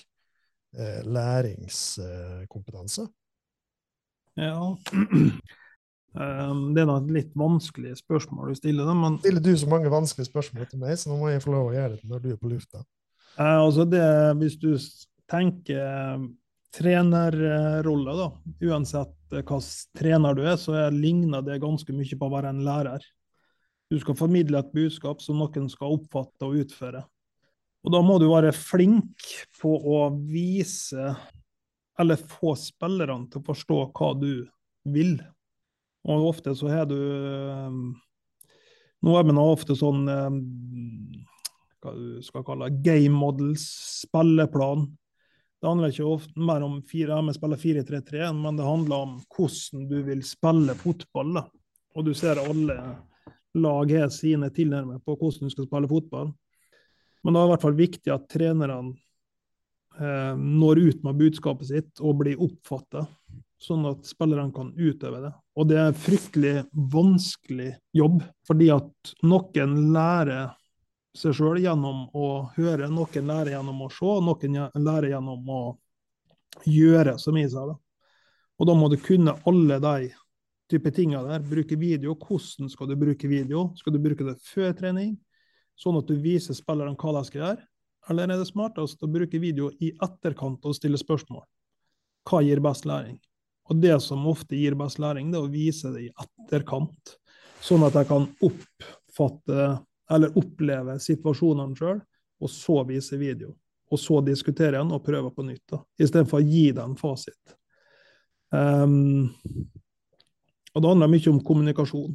eh, læringskompetanse. Ja. Um, Det er da et litt vanskelig spørsmål du stiller, Det, men Stiller du så mange vanskelige spørsmål til meg, så nå må jeg få lov å gjøre det når du er på lufta. Eh, altså det, hvis du tenker eh, trenerrolle, da, uansett eh, hvilken trener du er, så er, ligner det ganske mye på å være en lærer. Du skal formidle et budskap som noen skal oppfatte og utføre. Og da må du være flink på å vise, eller få spillerne til å forstå hva du vil. Og ofte så har du eh, Nå er man ofte sånn eh, hva du skal kalle game models, spilleplan. Det handler ikke ofte mer om fire M spiller 4-3-3, men det handler om hvordan du vil spille fotball. Da. Og du ser alle lag har sine tilnærminger på hvordan du skal spille fotball. Men det er i hvert fall viktig at trenerne eh, når ut med budskapet sitt og blir oppfattet, sånn at spillerne kan utøve det. Og det er fryktelig vanskelig jobb, fordi at noen lærer seg sjøl gjennom å høre, noen lærer gjennom å se, noen lærer gjennom å gjøre, som jeg sa. da. Og da må du kunne alle de type tingene der. Bruke video. Hvordan skal du bruke video? Skal du bruke det før trening, sånn at du viser spillerne hva de skal gjøre? Eller er det smartest å bruke video i etterkant og stille spørsmål? Hva gir best læring? Og det som ofte gir best læring, det er å vise det i etterkant. Sånn at jeg kan oppfatte eller oppleve situasjonene sjøl, og så vise video. Og så diskutere igjen og prøve på nytt, da, istedenfor å gi den fasit. Um, og det handler mye om kommunikasjon.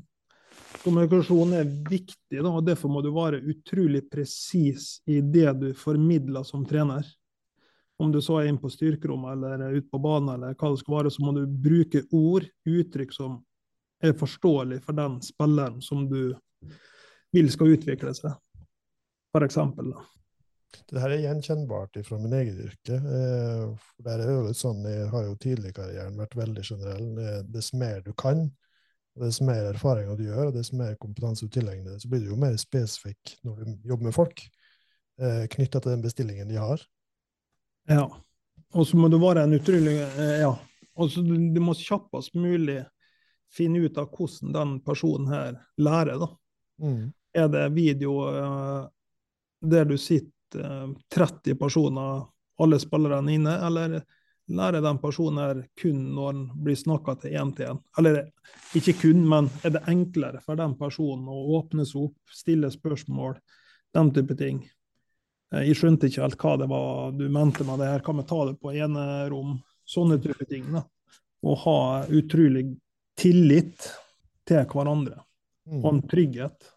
Kommunikasjon er viktig, da, og derfor må du være utrolig presis i det du formidler som trener. Om du så er inn på styrkerommet eller ute på banen, eller hva det skal være, så må du bruke ord, uttrykk som er forståelig for den spilleren som du vil skal utvikle seg, for eksempel. Det her er gjenkjennbart fra min egen yrke. Eh, for der er jo litt sånn, Jeg har jo tidlig i karrieren vært veldig generell. Dess mer du kan, og dess mer erfaringer du gjør, og dess mer kompetanse du tilegner så blir du jo mer spesifikk når du jobber med folk, eh, knytta til den bestillingen de har. Ja. Og så må du være en utrolig eh, Ja. Og så du, du må kjappest mulig finne ut av hvordan den personen her lærer, da. Mm. Er det video eh, der du sitter eh, 30 personer, alle spillerne inne, eller lærer den personen her kun når han blir snakka til én til én? Eller ikke kun, men er det enklere for den personen å åpne seg opp, stille spørsmål, den type ting? Eh, jeg skjønte ikke helt hva det var du mente med det her, kan vi ta det på enerom? Sånne type ting. da. Å ha utrolig tillit til hverandre, Mm. og en trygghet.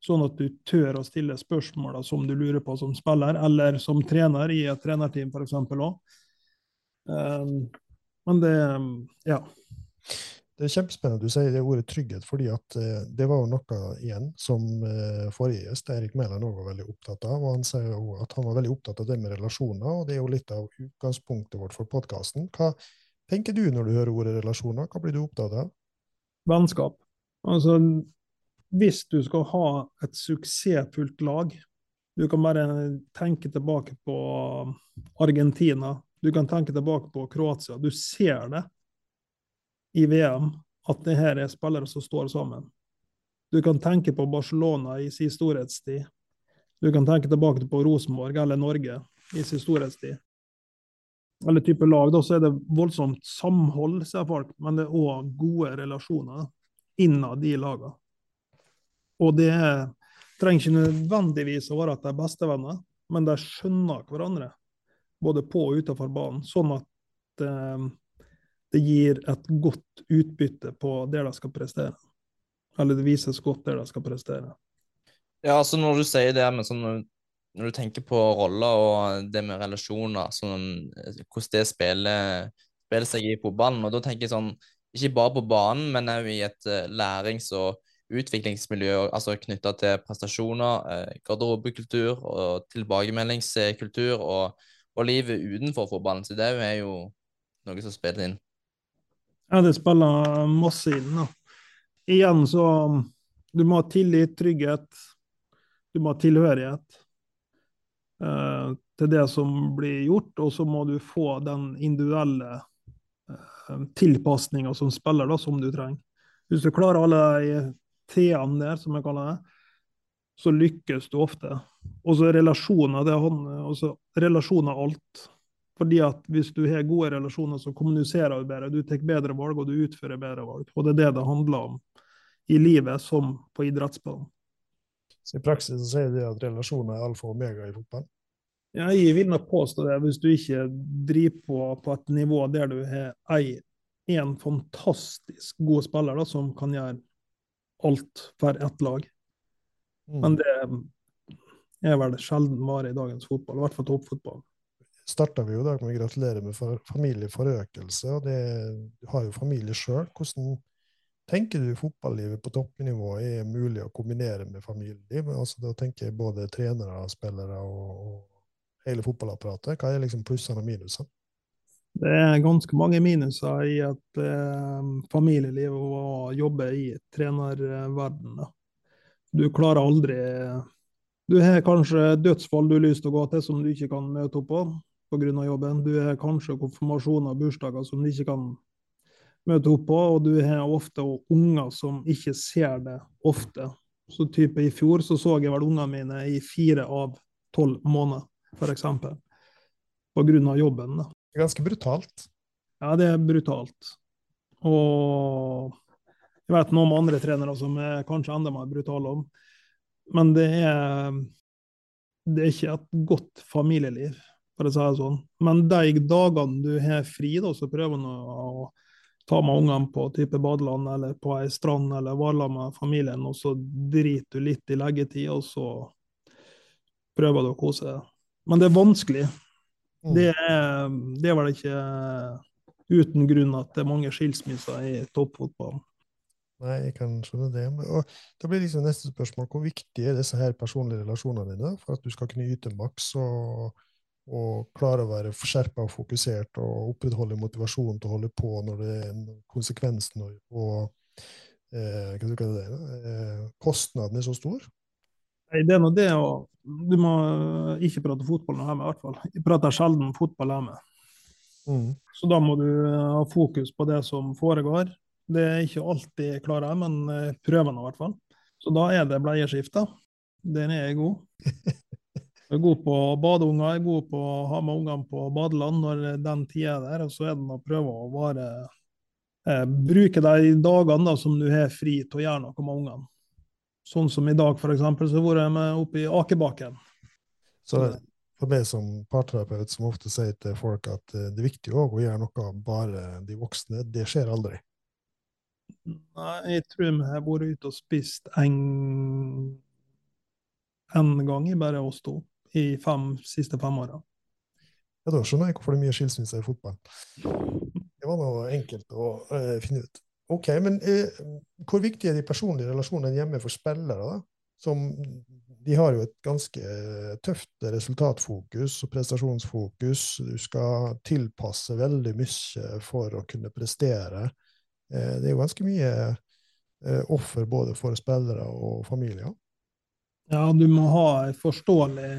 Sånn at du tør å stille spørsmål som du lurer på som spiller, eller som trener i et trenerteam f.eks. òg. Um, men det Ja. Det er kjempespennende du sier det ordet trygghet, fordi at eh, det var jo noe igjen som eh, forrige gjest, Erik Mæland, òg var veldig opptatt av. og Han sier jo at han var veldig opptatt av det med relasjoner, og det er jo litt av utgangspunktet vårt for podkasten. Hva tenker du når du hører ordet relasjoner? Hva blir du opptatt av? Vennskap. Altså, hvis du skal ha et suksessfullt lag Du kan bare tenke tilbake på Argentina. Du kan tenke tilbake på Kroatia. Du ser det i VM at det her er spillere som står sammen. Du kan tenke på Barcelona i sin storhetstid. Du kan tenke tilbake på Rosenborg eller Norge i sin storhetstid. Eller type lag, da, så er det voldsomt samhold, sier folk, men det er òg gode relasjoner innad de lagene. Og det er, trenger ikke nødvendigvis å være at de er bestevenner, men de skjønner hverandre, både på og utenfor banen, sånn at eh, det gir et godt utbytte på det de skal prestere. Eller det vises godt det de skal prestere. Ja, altså når du sier det med sånn Når du tenker på roller og det med relasjoner, sånn, hvordan det spiller, spiller seg i fotballen, og da tenker jeg sånn Ikke bare på banen, men òg i et eh, lærings- og utviklingsmiljø altså knytta til prestasjoner, eh, garderobekultur og tilbakemeldingskultur og, og livet utenfor fotballen. Så det er jo noe som spiller inn. Ja, det spiller masse inn. da. Igjen så Du må ha tillit, trygghet. Du må ha tilhørighet eh, til det som blir gjort, og så må du få den individuelle eh, tilpasninga som spiller, da, som du trenger. Hvis du klarer alle de T-ene der, som jeg kaller det, så lykkes du ofte. Og så relasjoner, det er han, relasjoner er alt. Fordi at hvis du har gode relasjoner, så kommuniserer du bedre, du tar bedre valg, og du utfører bedre valg. Og det er det det handler om i livet, som på idrettsbanen. Så I praksis så sier de at relasjoner er alfa og omega i fotball? Ja, jeg vil nok påstå det, hvis du ikke driver på på et nivå der du har ei, en fantastisk god spiller da, som kan gjøre alt for ett lag. Mm. Men det er vel sjelden vare i dagens fotball, i hvert fall toppfotball. Starta vi jo i dag med å gratulere med for, familieforøkelse. og det, har jo familie sjøl. Hvordan tenker du fotballivet på toppnivå er mulig å kombinere med familieliv? Altså, da tenker jeg både trenere, spillere og, og hele fotballapparatet. Hva er liksom plussene og minusene? Det er ganske mange minuser i et eh, familieliv å jobbe i trenerverdenen. Du klarer aldri Du har kanskje dødsfall du har lyst til å gå til som du ikke kan møte opp på pga. jobben. Du har kanskje konfirmasjoner og bursdager som du ikke kan møte opp på, og du har ofte unger som ikke ser det ofte. Så type i fjor så så jeg vel ungene mine i fire av tolv måneder, f.eks. Pga. jobben. da. Det er ganske brutalt. Ja, det er brutalt. Og jeg vet noen andre trenere som er kanskje enda mer brutale om. Men det er, det er ikke et godt familieliv, å si det sånn. Men de dagene du har fri, da, så prøver du å ta med ungene på type badeland eller på ei strand eller være med familien, og så driter du litt i leggetid, og så prøver du å kose deg. Men det er vanskelig. Mm. Det er, det er vel ikke uten grunn at det er mange skilsmisser i toppfotballen. Nei, jeg kan skjønne det. Og da blir liksom neste spørsmål hvor viktig er disse her personlige relasjonene dine for at du skal kunne yte maks og, og klare å være skjerpa og fokusert og opprettholde motivasjonen til å holde på når det er konsekvensen og, og eh, det, eh, kostnaden er så stor? Nei, det er nå det å Du må ikke prate fotball hjemme, i hvert fall. Jeg prater sjelden fotball hjemme. Mm. Så da må du ha fokus på det som foregår. Det er ikke alltid jeg klarer, men prøver nå i hvert fall. Så da er det bleieskifte. Den er god. Jeg er god på badeunger, jeg er god på å ha med ungene på badeland når den tida er der. Og så er det å prøve å bare eh, bruke de dagene da, som du har fri til å gjøre noe med ungene. Sånn som i dag, f.eks., så har jeg med oppe i Akebakken. Så for meg som parterapeut som ofte sier til folk at eh, det er viktig å gjøre noe bare de voksne, det skjer aldri. Nei, jeg tror vi har vært ute og spist en, en gang, i bare oss to, i fem siste fem åra. Ja, da skjønner jeg hvorfor det er mye skilsmisser i fotballen. Det var noe enkelt å uh, finne ut. Ok, men uh, hvor viktig er de personlige relasjonene hjemme for spillere? da? Som, de har jo et ganske tøft resultatfokus og prestasjonsfokus. Du skal tilpasse veldig mye for å kunne prestere. Det er jo ganske mye offer både for spillere og familier. Ja, du må ha forståelig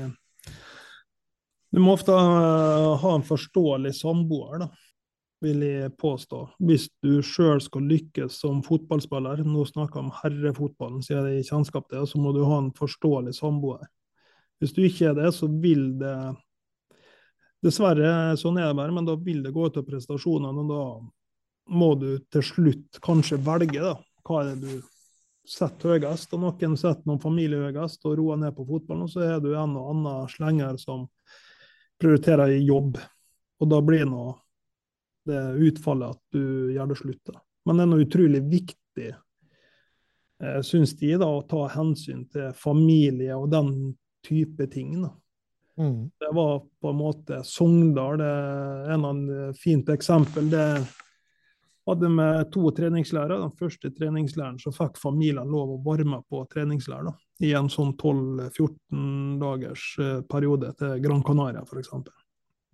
du må ofte uh, ha en forståelig samboer, da, vil jeg påstå. Hvis du sjøl skal lykkes som fotballspiller, nå snakker jeg om herrefotballen, siden jeg har kjennskap til det, så må du ha en forståelig samboer. Hvis du ikke er det, så vil det Dessverre, sånn er det bare, men da vil det gå ut av prestasjonene, og da må du til slutt kanskje velge, da. Hva er det du setter høyest? Og noen setter noen familie høyest og roer ned på fotballen, og så er du en og annen slenger som prioriterer jobb. Og da blir nå det utfallet at du gjør det slutt. Men det er noe utrolig viktig, eh, syns de, da, å ta hensyn til familie og den type ting. da. Mm. Det var på en måte Sogndal. det er En av fint eksempel. det hadde med to treningslærere. Den første treningslæren så fikk familien lov å varme på treningslær da, i en sånn 12-14 dagers eh, periode til Gran Canaria f.eks.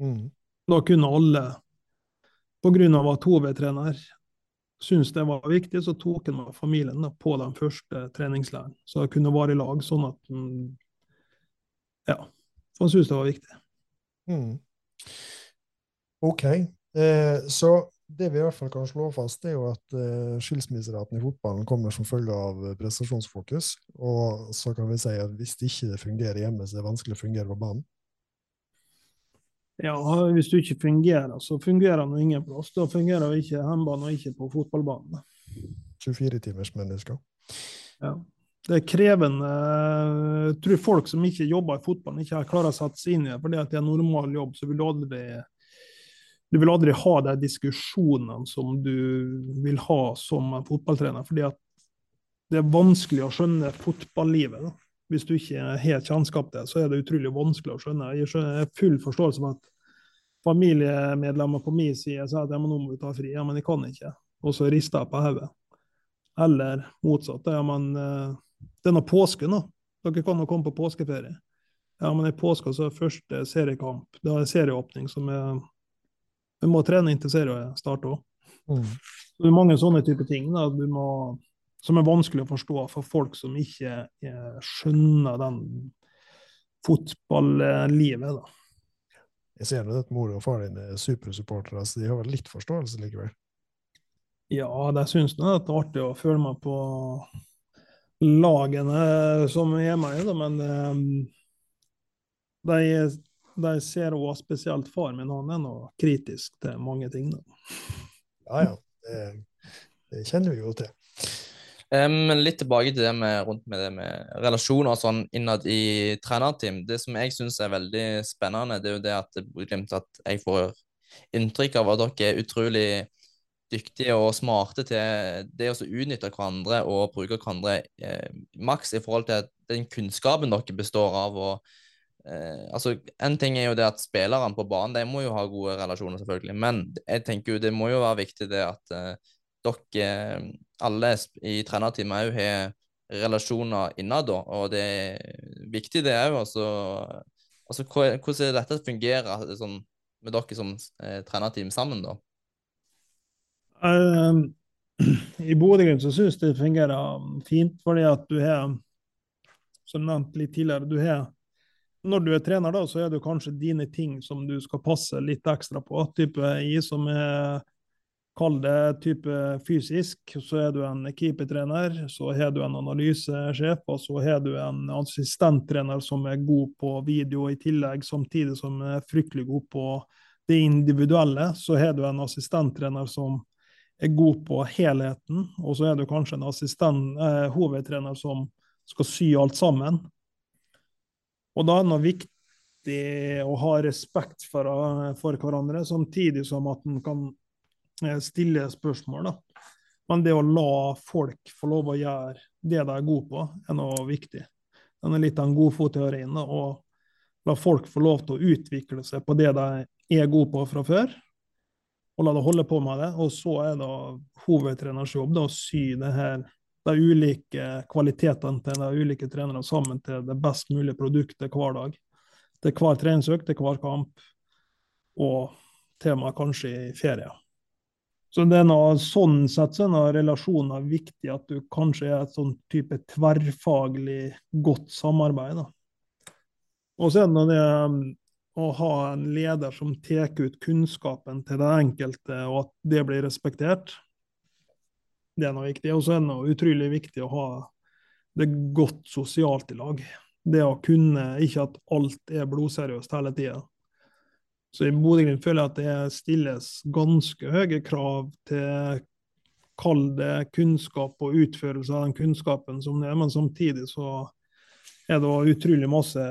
Mm. Da kunne alle, pga. at hovedtrener syntes det var viktig, så tok han med familien da, på den første treningslæren. Så de kunne være i lag, sånn at han Ja, han syntes det var viktig. Mm. OK. Eh, så det vi i hvert fall kan slå fast, er jo at uh, skilsmisseraten i fotballen kommer som følge av eh, prestasjonsfokus. Og så kan vi si at hvis det ikke fungerer hjemme, så er det vanskelig å fungere på banen. Ja, hvis du ikke fungerer, så fungerer det ingen plass. Da fungerer det ikke hjemmebane og ikke på fotballbanen. 24-timers mennesker. Ja. Det er krevende. Jeg tror folk som ikke jobber i fotballen, ikke har klarer å sette seg inn i det. Fordi at det er en normal jobb, så vil du aldri du vil aldri ha de diskusjonene som du vil ha som fotballtrener. fordi at det er vanskelig å skjønne fotballivet. Hvis du ikke har kjennskap til det, så er det utrolig vanskelig å skjønne. Jeg har full forståelse for at familiemedlemmer på min side sier at ja, nå må du ta fri. Ja, men jeg kan ikke. Og så rister jeg på hodet. Eller motsatt. Ja, men eh, nå påske nå. Dere kan jo komme på påskeferie. Ja, men i påska så er første seriekamp. Det er serieåpning som er du må trene inntil serien starter òg. Mm. Det er mange sånne typer ting da, må, som er vanskelig å forstå for folk som ikke eh, skjønner den fotballivet. da. Jeg ser at mor og far din er supersupportere, så de har vel litt forståelse likevel? Ja, de syns det er artig å føle meg på lagene som er med da, men um, de de ser også spesielt far min, han er nå kritisk til mange ting. Da. Ja, ja. Det, det, kjenner vi jo til. Men um, litt tilbake til det med, rundt med det med relasjoner og sånn innad i trenerteam. Det som jeg syns er veldig spennende, det er jo det at, at jeg får inntrykk av at dere er utrolig dyktige og smarte til det å utnytte hverandre og bruke hverandre eh, maks i forhold til den kunnskapen dere består av. og eh, altså, En ting er jo det at spillerne på banen de må jo ha gode relasjoner, selvfølgelig. Men jeg tenker jo det må jo være viktig det at eh, dere alle i trenerteamet òg har relasjoner innad. Og det er viktig, det òg. Altså, altså, hvordan er dette fungerer sånn, med dere som eh, trenerteam sammen, da? Um, I Bodø-Glimt så syns det fungerer fint, fordi at du har, som nevnt litt tidligere, du har når du er trener, da, så er det kanskje dine ting som du skal passe litt ekstra på. Type i som er Kall det type fysisk, så er du en keepertrener, så har du en analysesjef, og så har du en assistenttrener som er god på video i tillegg, samtidig som er fryktelig god på det individuelle. Så har du en assistenttrener som er god på helheten, og så er du kanskje en eh, hovedtrener som skal sy alt sammen. Og da er det viktig å ha respekt for, for hverandre, samtidig som at en kan Eh, stille spørsmål. da. Men det å la folk få lov å gjøre det de er gode på, er noe viktig. Den er litt av en godfotteorien. Å la folk få lov til å utvikle seg på det de er gode på fra før, og la dem holde på med det. Og så er det hovedtreners jobb da, å sy det her, de ulike kvalitetene til de ulike trenerne sammen til det best mulige produktet hver dag. Til hver treningsøkt, til hver kamp, og tema kanskje i ferie. Så det er noe, sånn sett så er noe relasjoner viktig, at du kanskje er et sånn type tverrfaglig godt samarbeid. Og så er det det um, å ha en leder som tar ut kunnskapen til den enkelte, og at det blir respektert. Det er noe viktig. Og så er det noe utrolig viktig å ha det godt sosialt i lag. Det å kunne ikke at alt er blodseriøst hele tida. Så i Bodø-Glimt føler jeg at det stilles ganske høye krav til kall det kunnskap og utførelse av den kunnskapen som det er, men samtidig så er det utrolig masse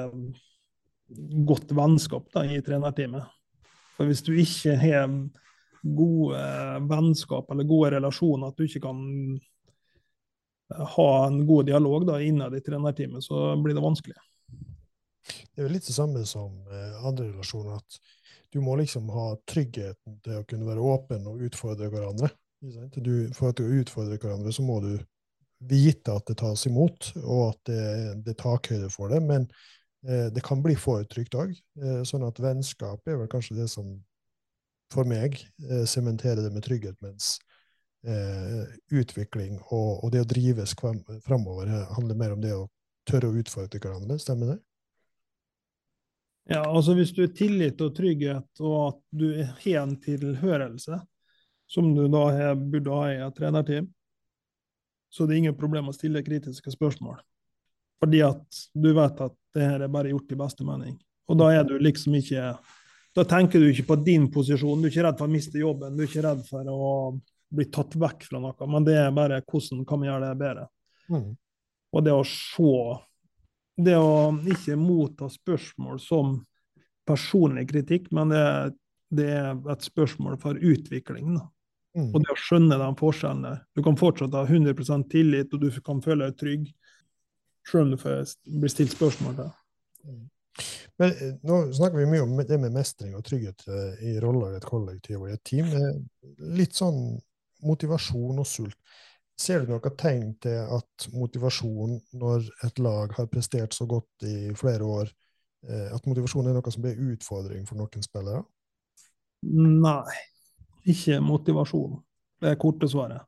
godt vennskap da, i trenerteamet. For hvis du ikke har gode vennskap eller gode relasjoner, at du ikke kan ha en god dialog da, innad i trenerteamet, så blir det vanskelig. Det er jo litt det samme som eh, andre relasjoner. at du må liksom ha tryggheten til å kunne være åpen og utfordre hverandre. Du, for at du utfordrer hverandre, så må du vite at det tas imot, og at det, det er takhøyde for det. Men eh, det kan bli for trygt òg. Eh, sånn at vennskap er vel kanskje det som for meg sementere det med trygghet, mens eh, utvikling og, og, det å drives framover handler mer om det å tørre å utfordre hverandre. Stemmer det? Ja, altså Hvis du er tillit og trygghet, og at du har en tilhørelse, som du da burde ha i et trenerteam, så det er ingen problem å stille kritiske spørsmål. Fordi at du vet at det her er bare gjort i beste mening. Og da er du liksom ikke Da tenker du ikke på din posisjon, du er ikke redd for å miste jobben, du er ikke redd for å bli tatt vekk fra noe, men det er bare hvordan kan vi gjøre det bedre. Mm. Og det å se det å ikke motta spørsmål som personlig kritikk, men det, det er et spørsmål for utvikling. Mm. Og det å skjønne de forskjellene. Du kan fortsatt ha 100% tillit, og du kan føle deg trygg, selv om du blir stilt spørsmål til. Mm. Men eh, Nå snakker vi mye om det med mestring og trygghet eh, i roller i et kollektiv og i et team. Litt sånn motivasjon og sult. Ser du noen tegn til at motivasjon, når et lag har prestert så godt i flere år, eh, at motivasjon er noe som blir utfordring for noen spillere? Nei, ikke motivasjon. Det er korte svaret.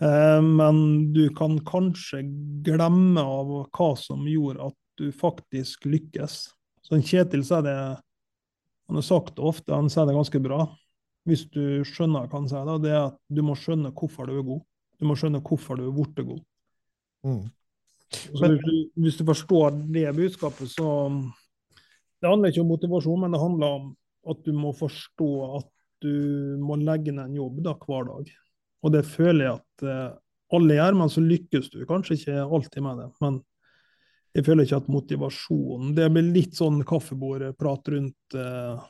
Men du kan kanskje glemme av hva som gjorde at du faktisk lykkes. Så Kjetil sier det Han har sagt det ofte, han sier det ganske bra. Hvis du skjønner hva han sier, da, det er at du må skjønne hvorfor du er god. Du må skjønne hvorfor du er blitt god. Mm. Men, hvis, du, hvis, du, forstår det budskapet, så Det handler ikke om motivasjon, men det handler om at du må forstå at du må legge ned en jobb da, hver dag. Og det føler jeg at eh, alle gjør, men så lykkes du kanskje ikke alltid med det. Men jeg føler ikke at motivasjonen Det blir litt sånn kaffebordprat rundt eh,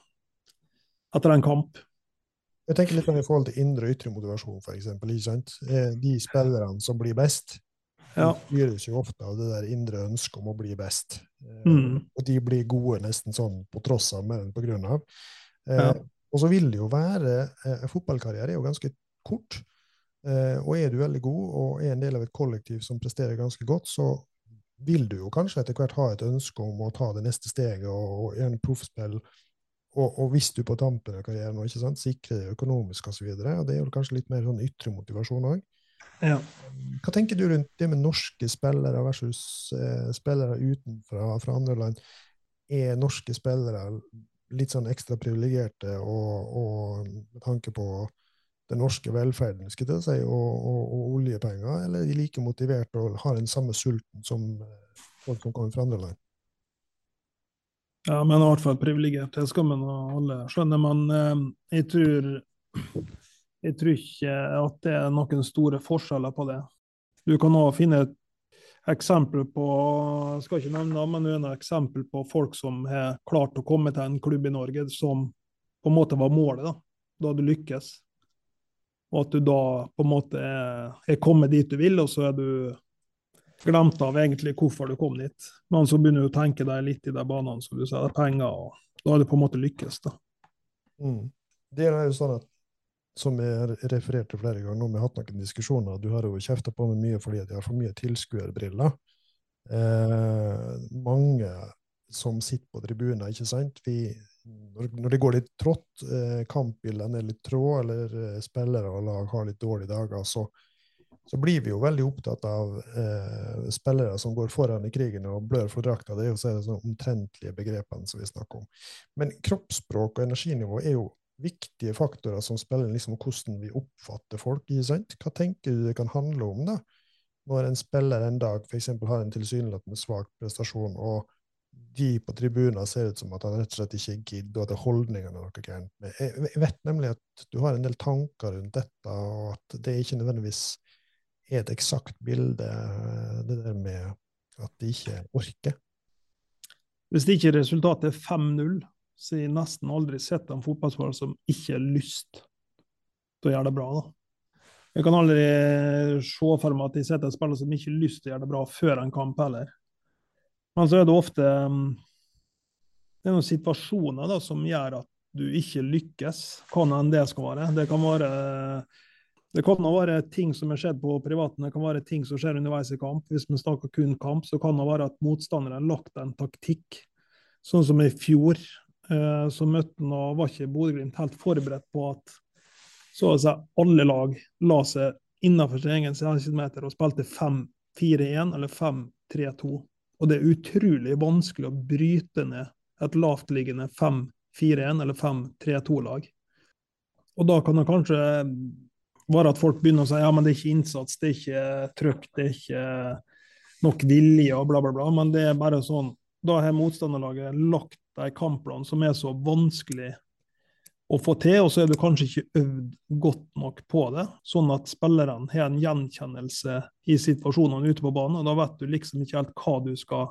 etter en kamp. Jeg tenker litt i forhold til indre og ytre motivasjon, f.eks. De spillerne som blir best, ja. styres jo ofte av det der indre ønsket om å bli best. Eh, mm. Og de blir gode nesten sånn på tross av mer enn på grunn av. Eh, ja. Og så vil det jo være eh, Fotballkarriere er jo ganske kort. Eh, og er du veldig god og er en del av et kollektiv som presterer ganske godt, så vil du jo kanskje etter hvert ha et ønske om å ta det neste steget og, og gjerne proffspill og, og, hvis du på tampen av karrieren og ikke sant, sikrer det økonomisk osv., det er jo kanskje litt mer sånn ytre motivasjon òg. Ja. Hva tenker du rundt det med norske spillere versus eh, spillere utenfra fra andre land? Er norske spillere litt sånn ekstra privilegerte og, og, med tanke på den norske velferden skal jeg si, og, og, og, oljepenger, eller er de like motiverte og har den samme sulten som eh, folk som kommer fra andre land? Ja, men i hvert fall privilegert. Det skal man alle skjønne. Men eh, jeg tror, jeg tror ikke at det er noen store forskjeller på det. Du kan òg finne et eksempel på jeg skal ikke nevne men det er et eksempel på folk som har klart å komme til en klubb i Norge som på en måte var målet, da, da du lykkes. Og at du da på en måte er, er kommet dit du vil, og så er du glemt av egentlig hvorfor du kom dit. Men så begynner du å tenke deg litt i de banene som du sier, det er penger, og da har du på en måte lykkes. da. Mm. Det er jo sånn at, som jeg refererte flere ganger, vi har hatt noen diskusjoner, du har jo kjefta på meg mye fordi jeg har for mye tilskuerbriller. Eh, mange som sitter på tribuner, ikke sant. Vi, når, det går litt trått, eh, kampbildene er litt trå, eller eh, spillere og lag har litt dårlige dager, så, så blir vi jo veldig opptatt av eh, spillere som går foran i krigen og blør for drakta. Det er jo så sånn omtrentlige begrepene som vi snakker om. Men kroppsspråk og energinivå er jo viktige faktorer som spiller liksom hvordan vi oppfatter folk. sant? Hva tenker du det kan handle om da, når en spiller en dag f.eks. har en tilsynelatende svak prestasjon, og de på tribunen ser ut som at han rett og slett ikke gidder, og at holdningene er noe gærent. Jeg vet nemlig at du har en del tanker rundt dette, og at det ikke nødvendigvis er et eksakt bilde, det der med at de ikke orker. Hvis det ikke resultatet er 5-0, så har jeg nesten aldri sett en fotballspiller som ikke har lyst til å gjøre det bra. da. Jeg kan aldri se for meg at jeg setter en spiller som ikke har lyst til å gjøre det bra før en kamp heller. Men så er det ofte mm, det er noen situasjoner da, som gjør at du ikke lykkes, hva enn det skal være. Det kan være det kan være ting som har skjedd på privaten, det kan være ting som skjer underveis i kamp. Hvis vi snakker kun kamp, så kan det være at motstanderen har lagt en taktikk. Sånn som i fjor, eh, så møtte han og var ikke Bodø-Glimt helt forberedt på at så å si alle lag la seg innenfor sin egen 16 meter og spilte 5-4-1 eller 5-3-2. Og det er utrolig vanskelig å bryte ned et lavtliggende 5-4-1 eller 5-3-2-lag. Og da kan det kanskje være at folk begynner å si ja, men det er ikke innsats, det er ikke trøkk, det er ikke nok vilje og bla, bla, bla. Men det er bare sånn Da har motstanderlaget lagt en kampplan som er så vanskelig å få til, og så er du kanskje ikke øvd godt nok på det, sånn at spillerne har en gjenkjennelse i situasjonene ute på banen. og Da vet du liksom ikke helt hva du skal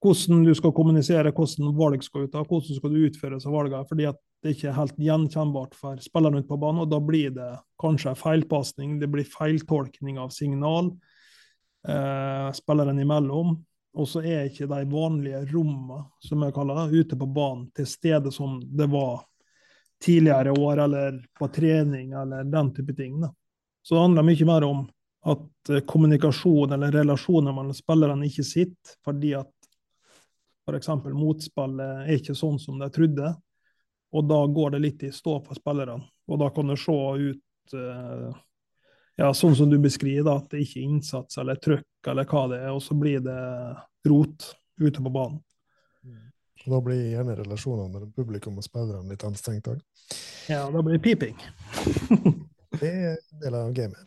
hvordan du skal kommunisere, hvordan valg skal ut av, hvordan skal du utføre seg valgene. fordi at det ikke er helt gjenkjennbart for spillerne ute på banen. og Da blir det kanskje feilpasning, det blir feiltolkning av signal eh, spillerne imellom. Og så er ikke de vanlige rommene som jeg kaller det, ute på banen til stede som det var tidligere år, eller på trening, eller den type ting. Da. Så det handler mye mer om at eh, kommunikasjon eller relasjoner mellom spillerne ikke sitter, fordi at f.eks. motspillet er ikke sånn som de trodde. Og da går det litt i stå for spillerne. Og da kan det se ut eh, ja, sånn som du beskriver, at det ikke er innsats eller trøkk eller hva det er, og så blir det rot ute på banen. Og da blir gjerne relasjonene mellom publikum og spillerne litt anstrengt òg. Ja, da blir det piping. det er en del av gamet.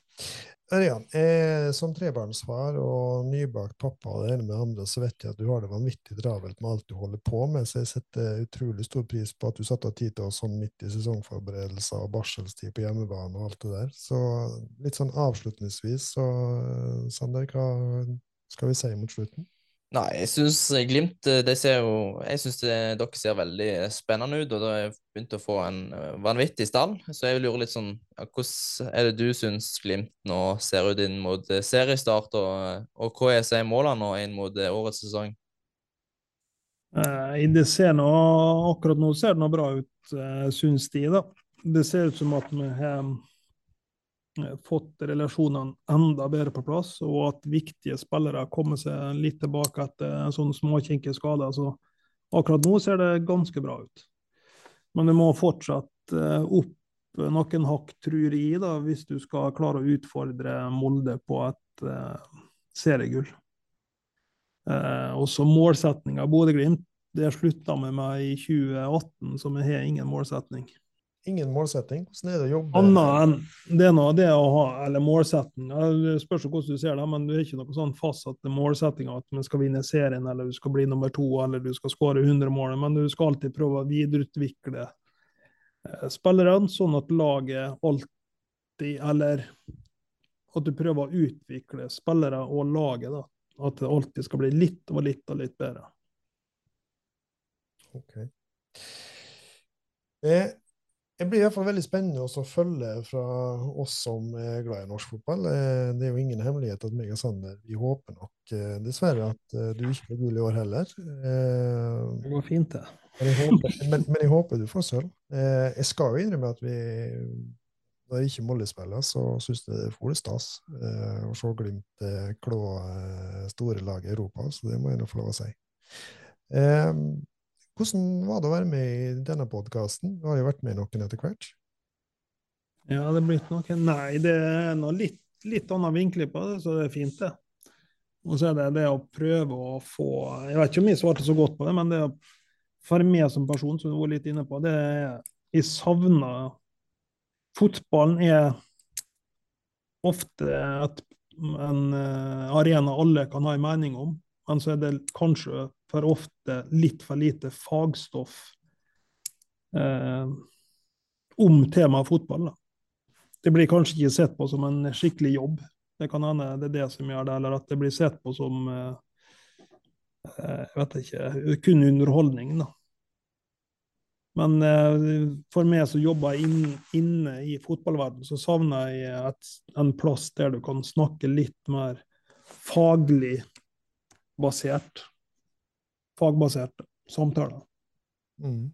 Ørjan, eh, som trebarnsfar og nybakt pappa og det ene med det andre, så vet jeg at du har det vanvittig travelt med alt du holder på med, så jeg setter utrolig stor pris på at du satte av tid til oss sånn midt i sesongforberedelser og barselstid på hjemmebane og alt det der. Så litt sånn avslutningsvis, så Sander, hva skal vi si mot slutten? Nei, jeg syns Glimt det ser jo Jeg syns dere ser veldig spennende ut, og da har jeg begynt å få en eh, vanvittig stall. Så jeg vil lure litt sånn Hvordan er det du syns Glimt nå ser ut inn mot eh, seriestart, og, og hva er seg målene nå inn mot årets sesong? det ser nå Akkurat nå ser det nå bra ut, syns de, da. Det ser ut som at vi har Eh, fått relasjonene enda bedre på plass, og at viktige spillere kommer seg litt tilbake etter en sånn småkinkig skade. Så akkurat nå ser det ganske bra ut. Men det må fortsatt eh, opp noen hakk, tror jeg, da, hvis du skal klare å utfordre Molde på et uh, seriegull. Uh, og så målsettinga Bodø-Glimt, det slutta med meg i 2018, så vi har ingen målsetning. Ingen målsetting. Hvordan er det å jobbe? Annet enn det er noe det å ha, eller målsetting. Det spørs hvordan du ser det, men du har ikke noe sånn fastsatt målsetting at man skal vinne serien, eller du skal bli nummer to, eller du skal skåre 100 mål. Men du skal alltid prøve å videreutvikle eh, spillerne, sånn at laget alltid, eller at du prøver å utvikle spillere og laget, da. At det alltid skal bli litt og litt og litt bedre. Okay. Eh, det blir i hvert fall veldig spennende å følge fra oss som er glad i norsk fotball. Eh, det er jo ingen hemmelighet at meg og Sander vi håper nok eh, dessverre at eh, du ikke blir gul i år heller. Det går fint, det. men, jeg håper, men, men jeg håper du får sølv. Jeg skal jo innrømme at vi når ikke Molly spiller, så syns jeg det er fole stas å se Glimt klå store lag i Europa, så det må jeg nå få lov å si. Hvordan var det å være med i denne podkasten? Du har jo vært med i noen etter hvert. Ja, det er blitt noen Nei, det er noe litt, litt annen vinkling på det, så det er fint, det. Og så er det det å prøve å få Jeg vet ikke om jeg svarte så godt på det, men det å for meg som person, som du var litt inne på, det er Jeg savner Fotballen er ofte et, en eh, arena alle kan ha en mening om, men så er det kanskje for ofte litt for lite fagstoff eh, om temaet fotball. Da. Det blir kanskje ikke sett på som en skikkelig jobb. Det kan hende det er det som gjør det, eller at det blir sett på som eh, jeg vet ikke, kun underholdning. da. Men eh, for meg som jobber inn, inne i fotballverdenen, så savner jeg et, en plass der du kan snakke litt mer faglig basert. Fagbasert samtaler. Mm.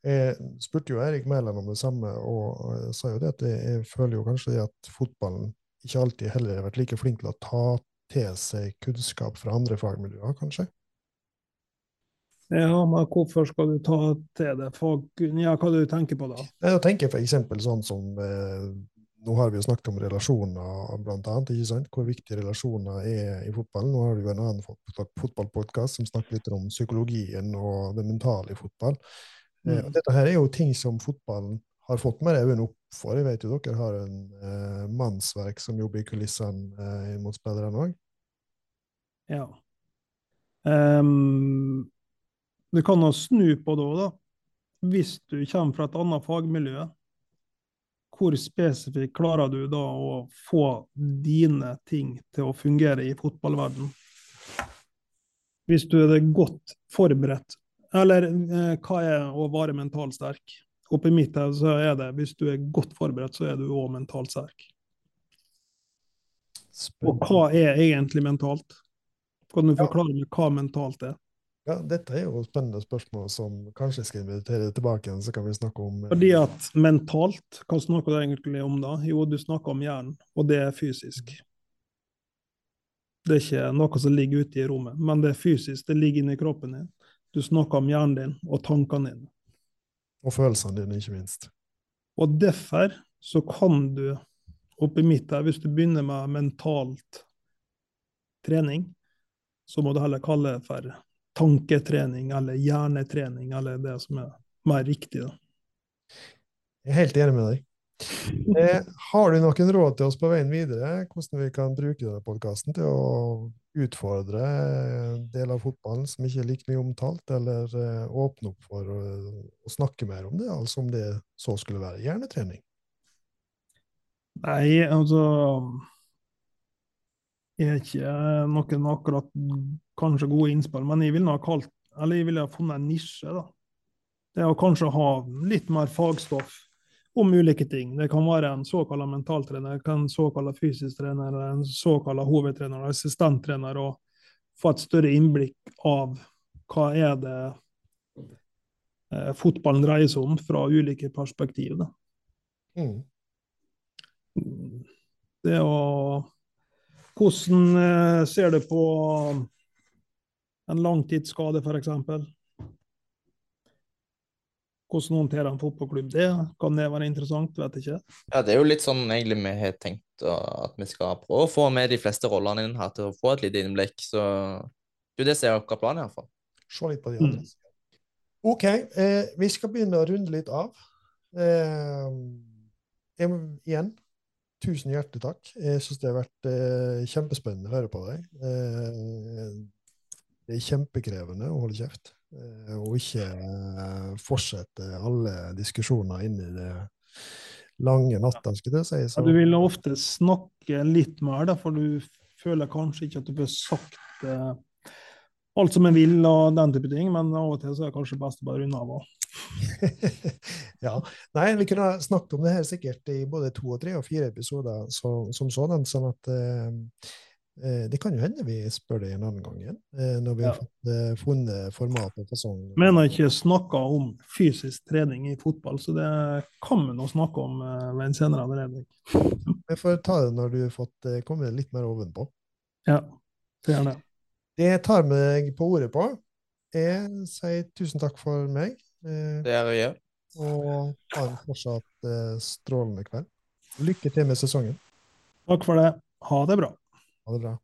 Jeg spurte jo Erik Mæland om det samme, og sa jo det at jeg, føler jo kanskje at fotballen ikke alltid heller har vært like flink til å ta til seg kunnskap fra andre fagmiljøer, kanskje. Ja, men hvorfor skal du ta til det fag... Ja, hva du tenker på da? Jeg tenker f.eks. sånn som eh, Nå har vi jo snakket om relasjoner, blant annet, ikke sant? hvor viktige relasjoner er i fotballen. Nå har vi jo en annen fot- fotballpodkast som snakker litt om psykologien og det mentale i fotball. Eh, Mm. dette her er jo ting som fotballen har fått mer øynene opp for. Jeg vet jo dere har en eh, mannsverk som jobber i kulissene eh, mot spillerne òg. Ja. Um, du kan jo snu på det òg, da. Hvis du kommer fra et annet fagmiljø, hvor spesifikt klarer du da å få dine ting til å fungere i fotballverden? Hvis du er godt forberedt. Eller eh, hva er å være mentalt sterk? Oppi mitt her så er det hvis du er godt forberedt, så er du òg mentalt sterk. Og hva er egentlig mentalt? Kan du forklare meg hva mentalt er? Ja, dette er jo spennende spørsmål som kanskje skal invitere tilbake igjen, så kan vi snakke om eh, Fordi at mentalt, hva snakker du egentlig om da? Jo, du snakker om hjernen, og det er fysisk. Det er ikke noe som ligger ute i rommet, men det er fysisk, det ligger inni kroppen din. Du snakker om hjernen din og tankene dine. Og følelsene dine, ikke minst. Og derfor så kan du, oppi mitt her, hvis du begynner med mentalt trening, så må du heller kalle det for tanketrening eller hjernetrening, eller det som er mer riktig. da. Jeg er helt enig med deg. Eh, har du noen råd til oss på veien videre, hvordan vi kan bruke denne podkasten til å utfordre deler av fotballen som ikke er like mye omtalt, eller eh, åpne opp for å, å snakke mer om det, altså om det så skulle være hjernetrening? Nei, altså Jeg er ikke noen akkurat kanskje gode innspill, men jeg ville ha kalt Eller jeg ville ha funnet en nisje, da. Det å kanskje ha litt mer fagstoff om ulike ting. Det kan være en såkalt mentaltrener, en såkalt fysisk trener, en såkalt hovedtrener, assistenttrener, og få et større innblikk av hva er det eh, fotballen dreier seg om fra ulike perspektiv. Da. Mm. Det å Hvordan eh, ser du på en langtidsskade, f.eks.? Hvordan håndterer en fotballklubb det? Kan det være interessant? Vet ikke. Ja, det er jo litt sånn egentlig vi har tenkt at vi skal prøve å få med de fleste rollene inn her til å få et lite innblikk. Så det er jo det som er vår plan, iallfall. Se litt på de Mm. andre. OK, eh, vi skal begynne å runde litt av. Eh, jeg, igjen, tusen hjertelig takk. Jeg syns det har vært eh, kjempespennende å høre på deg. Det er kjempekrevende å holde kjeft, eh, og ikke eh, fortsette alle diskusjoner inn i det lange natta, skulle jeg si. Ja, du vil ofte snakke litt mer, da, for du føler kanskje ikke at du får sagt eh, alt som en vil og den type ting, men av og til så er det kanskje best å bare runde av ja. Nei, vi kunne snakket om det her sikkert i både to og tre og fire episoder så, som sådan, sånn at eh det kan jo hende vi spør det en annen gang igjen, eh, når vi Ja. har fått, eh, funnet format og fasong. Men har ikke snakka om fysisk trening i fotball, så det kan vi nå snakke om eh, ved en senere anledning. Vi får ta det når du har fått kommet komme litt mer ovenpå. Ja, det gjør det. Det tar meg på ordet på. Jeg sier tusen takk for meg, eh, Det er gjør og ha en fortsatt eh, strålende kveld. Lykke til med sesongen. Takk for det. Ha det bra. Ha det bra.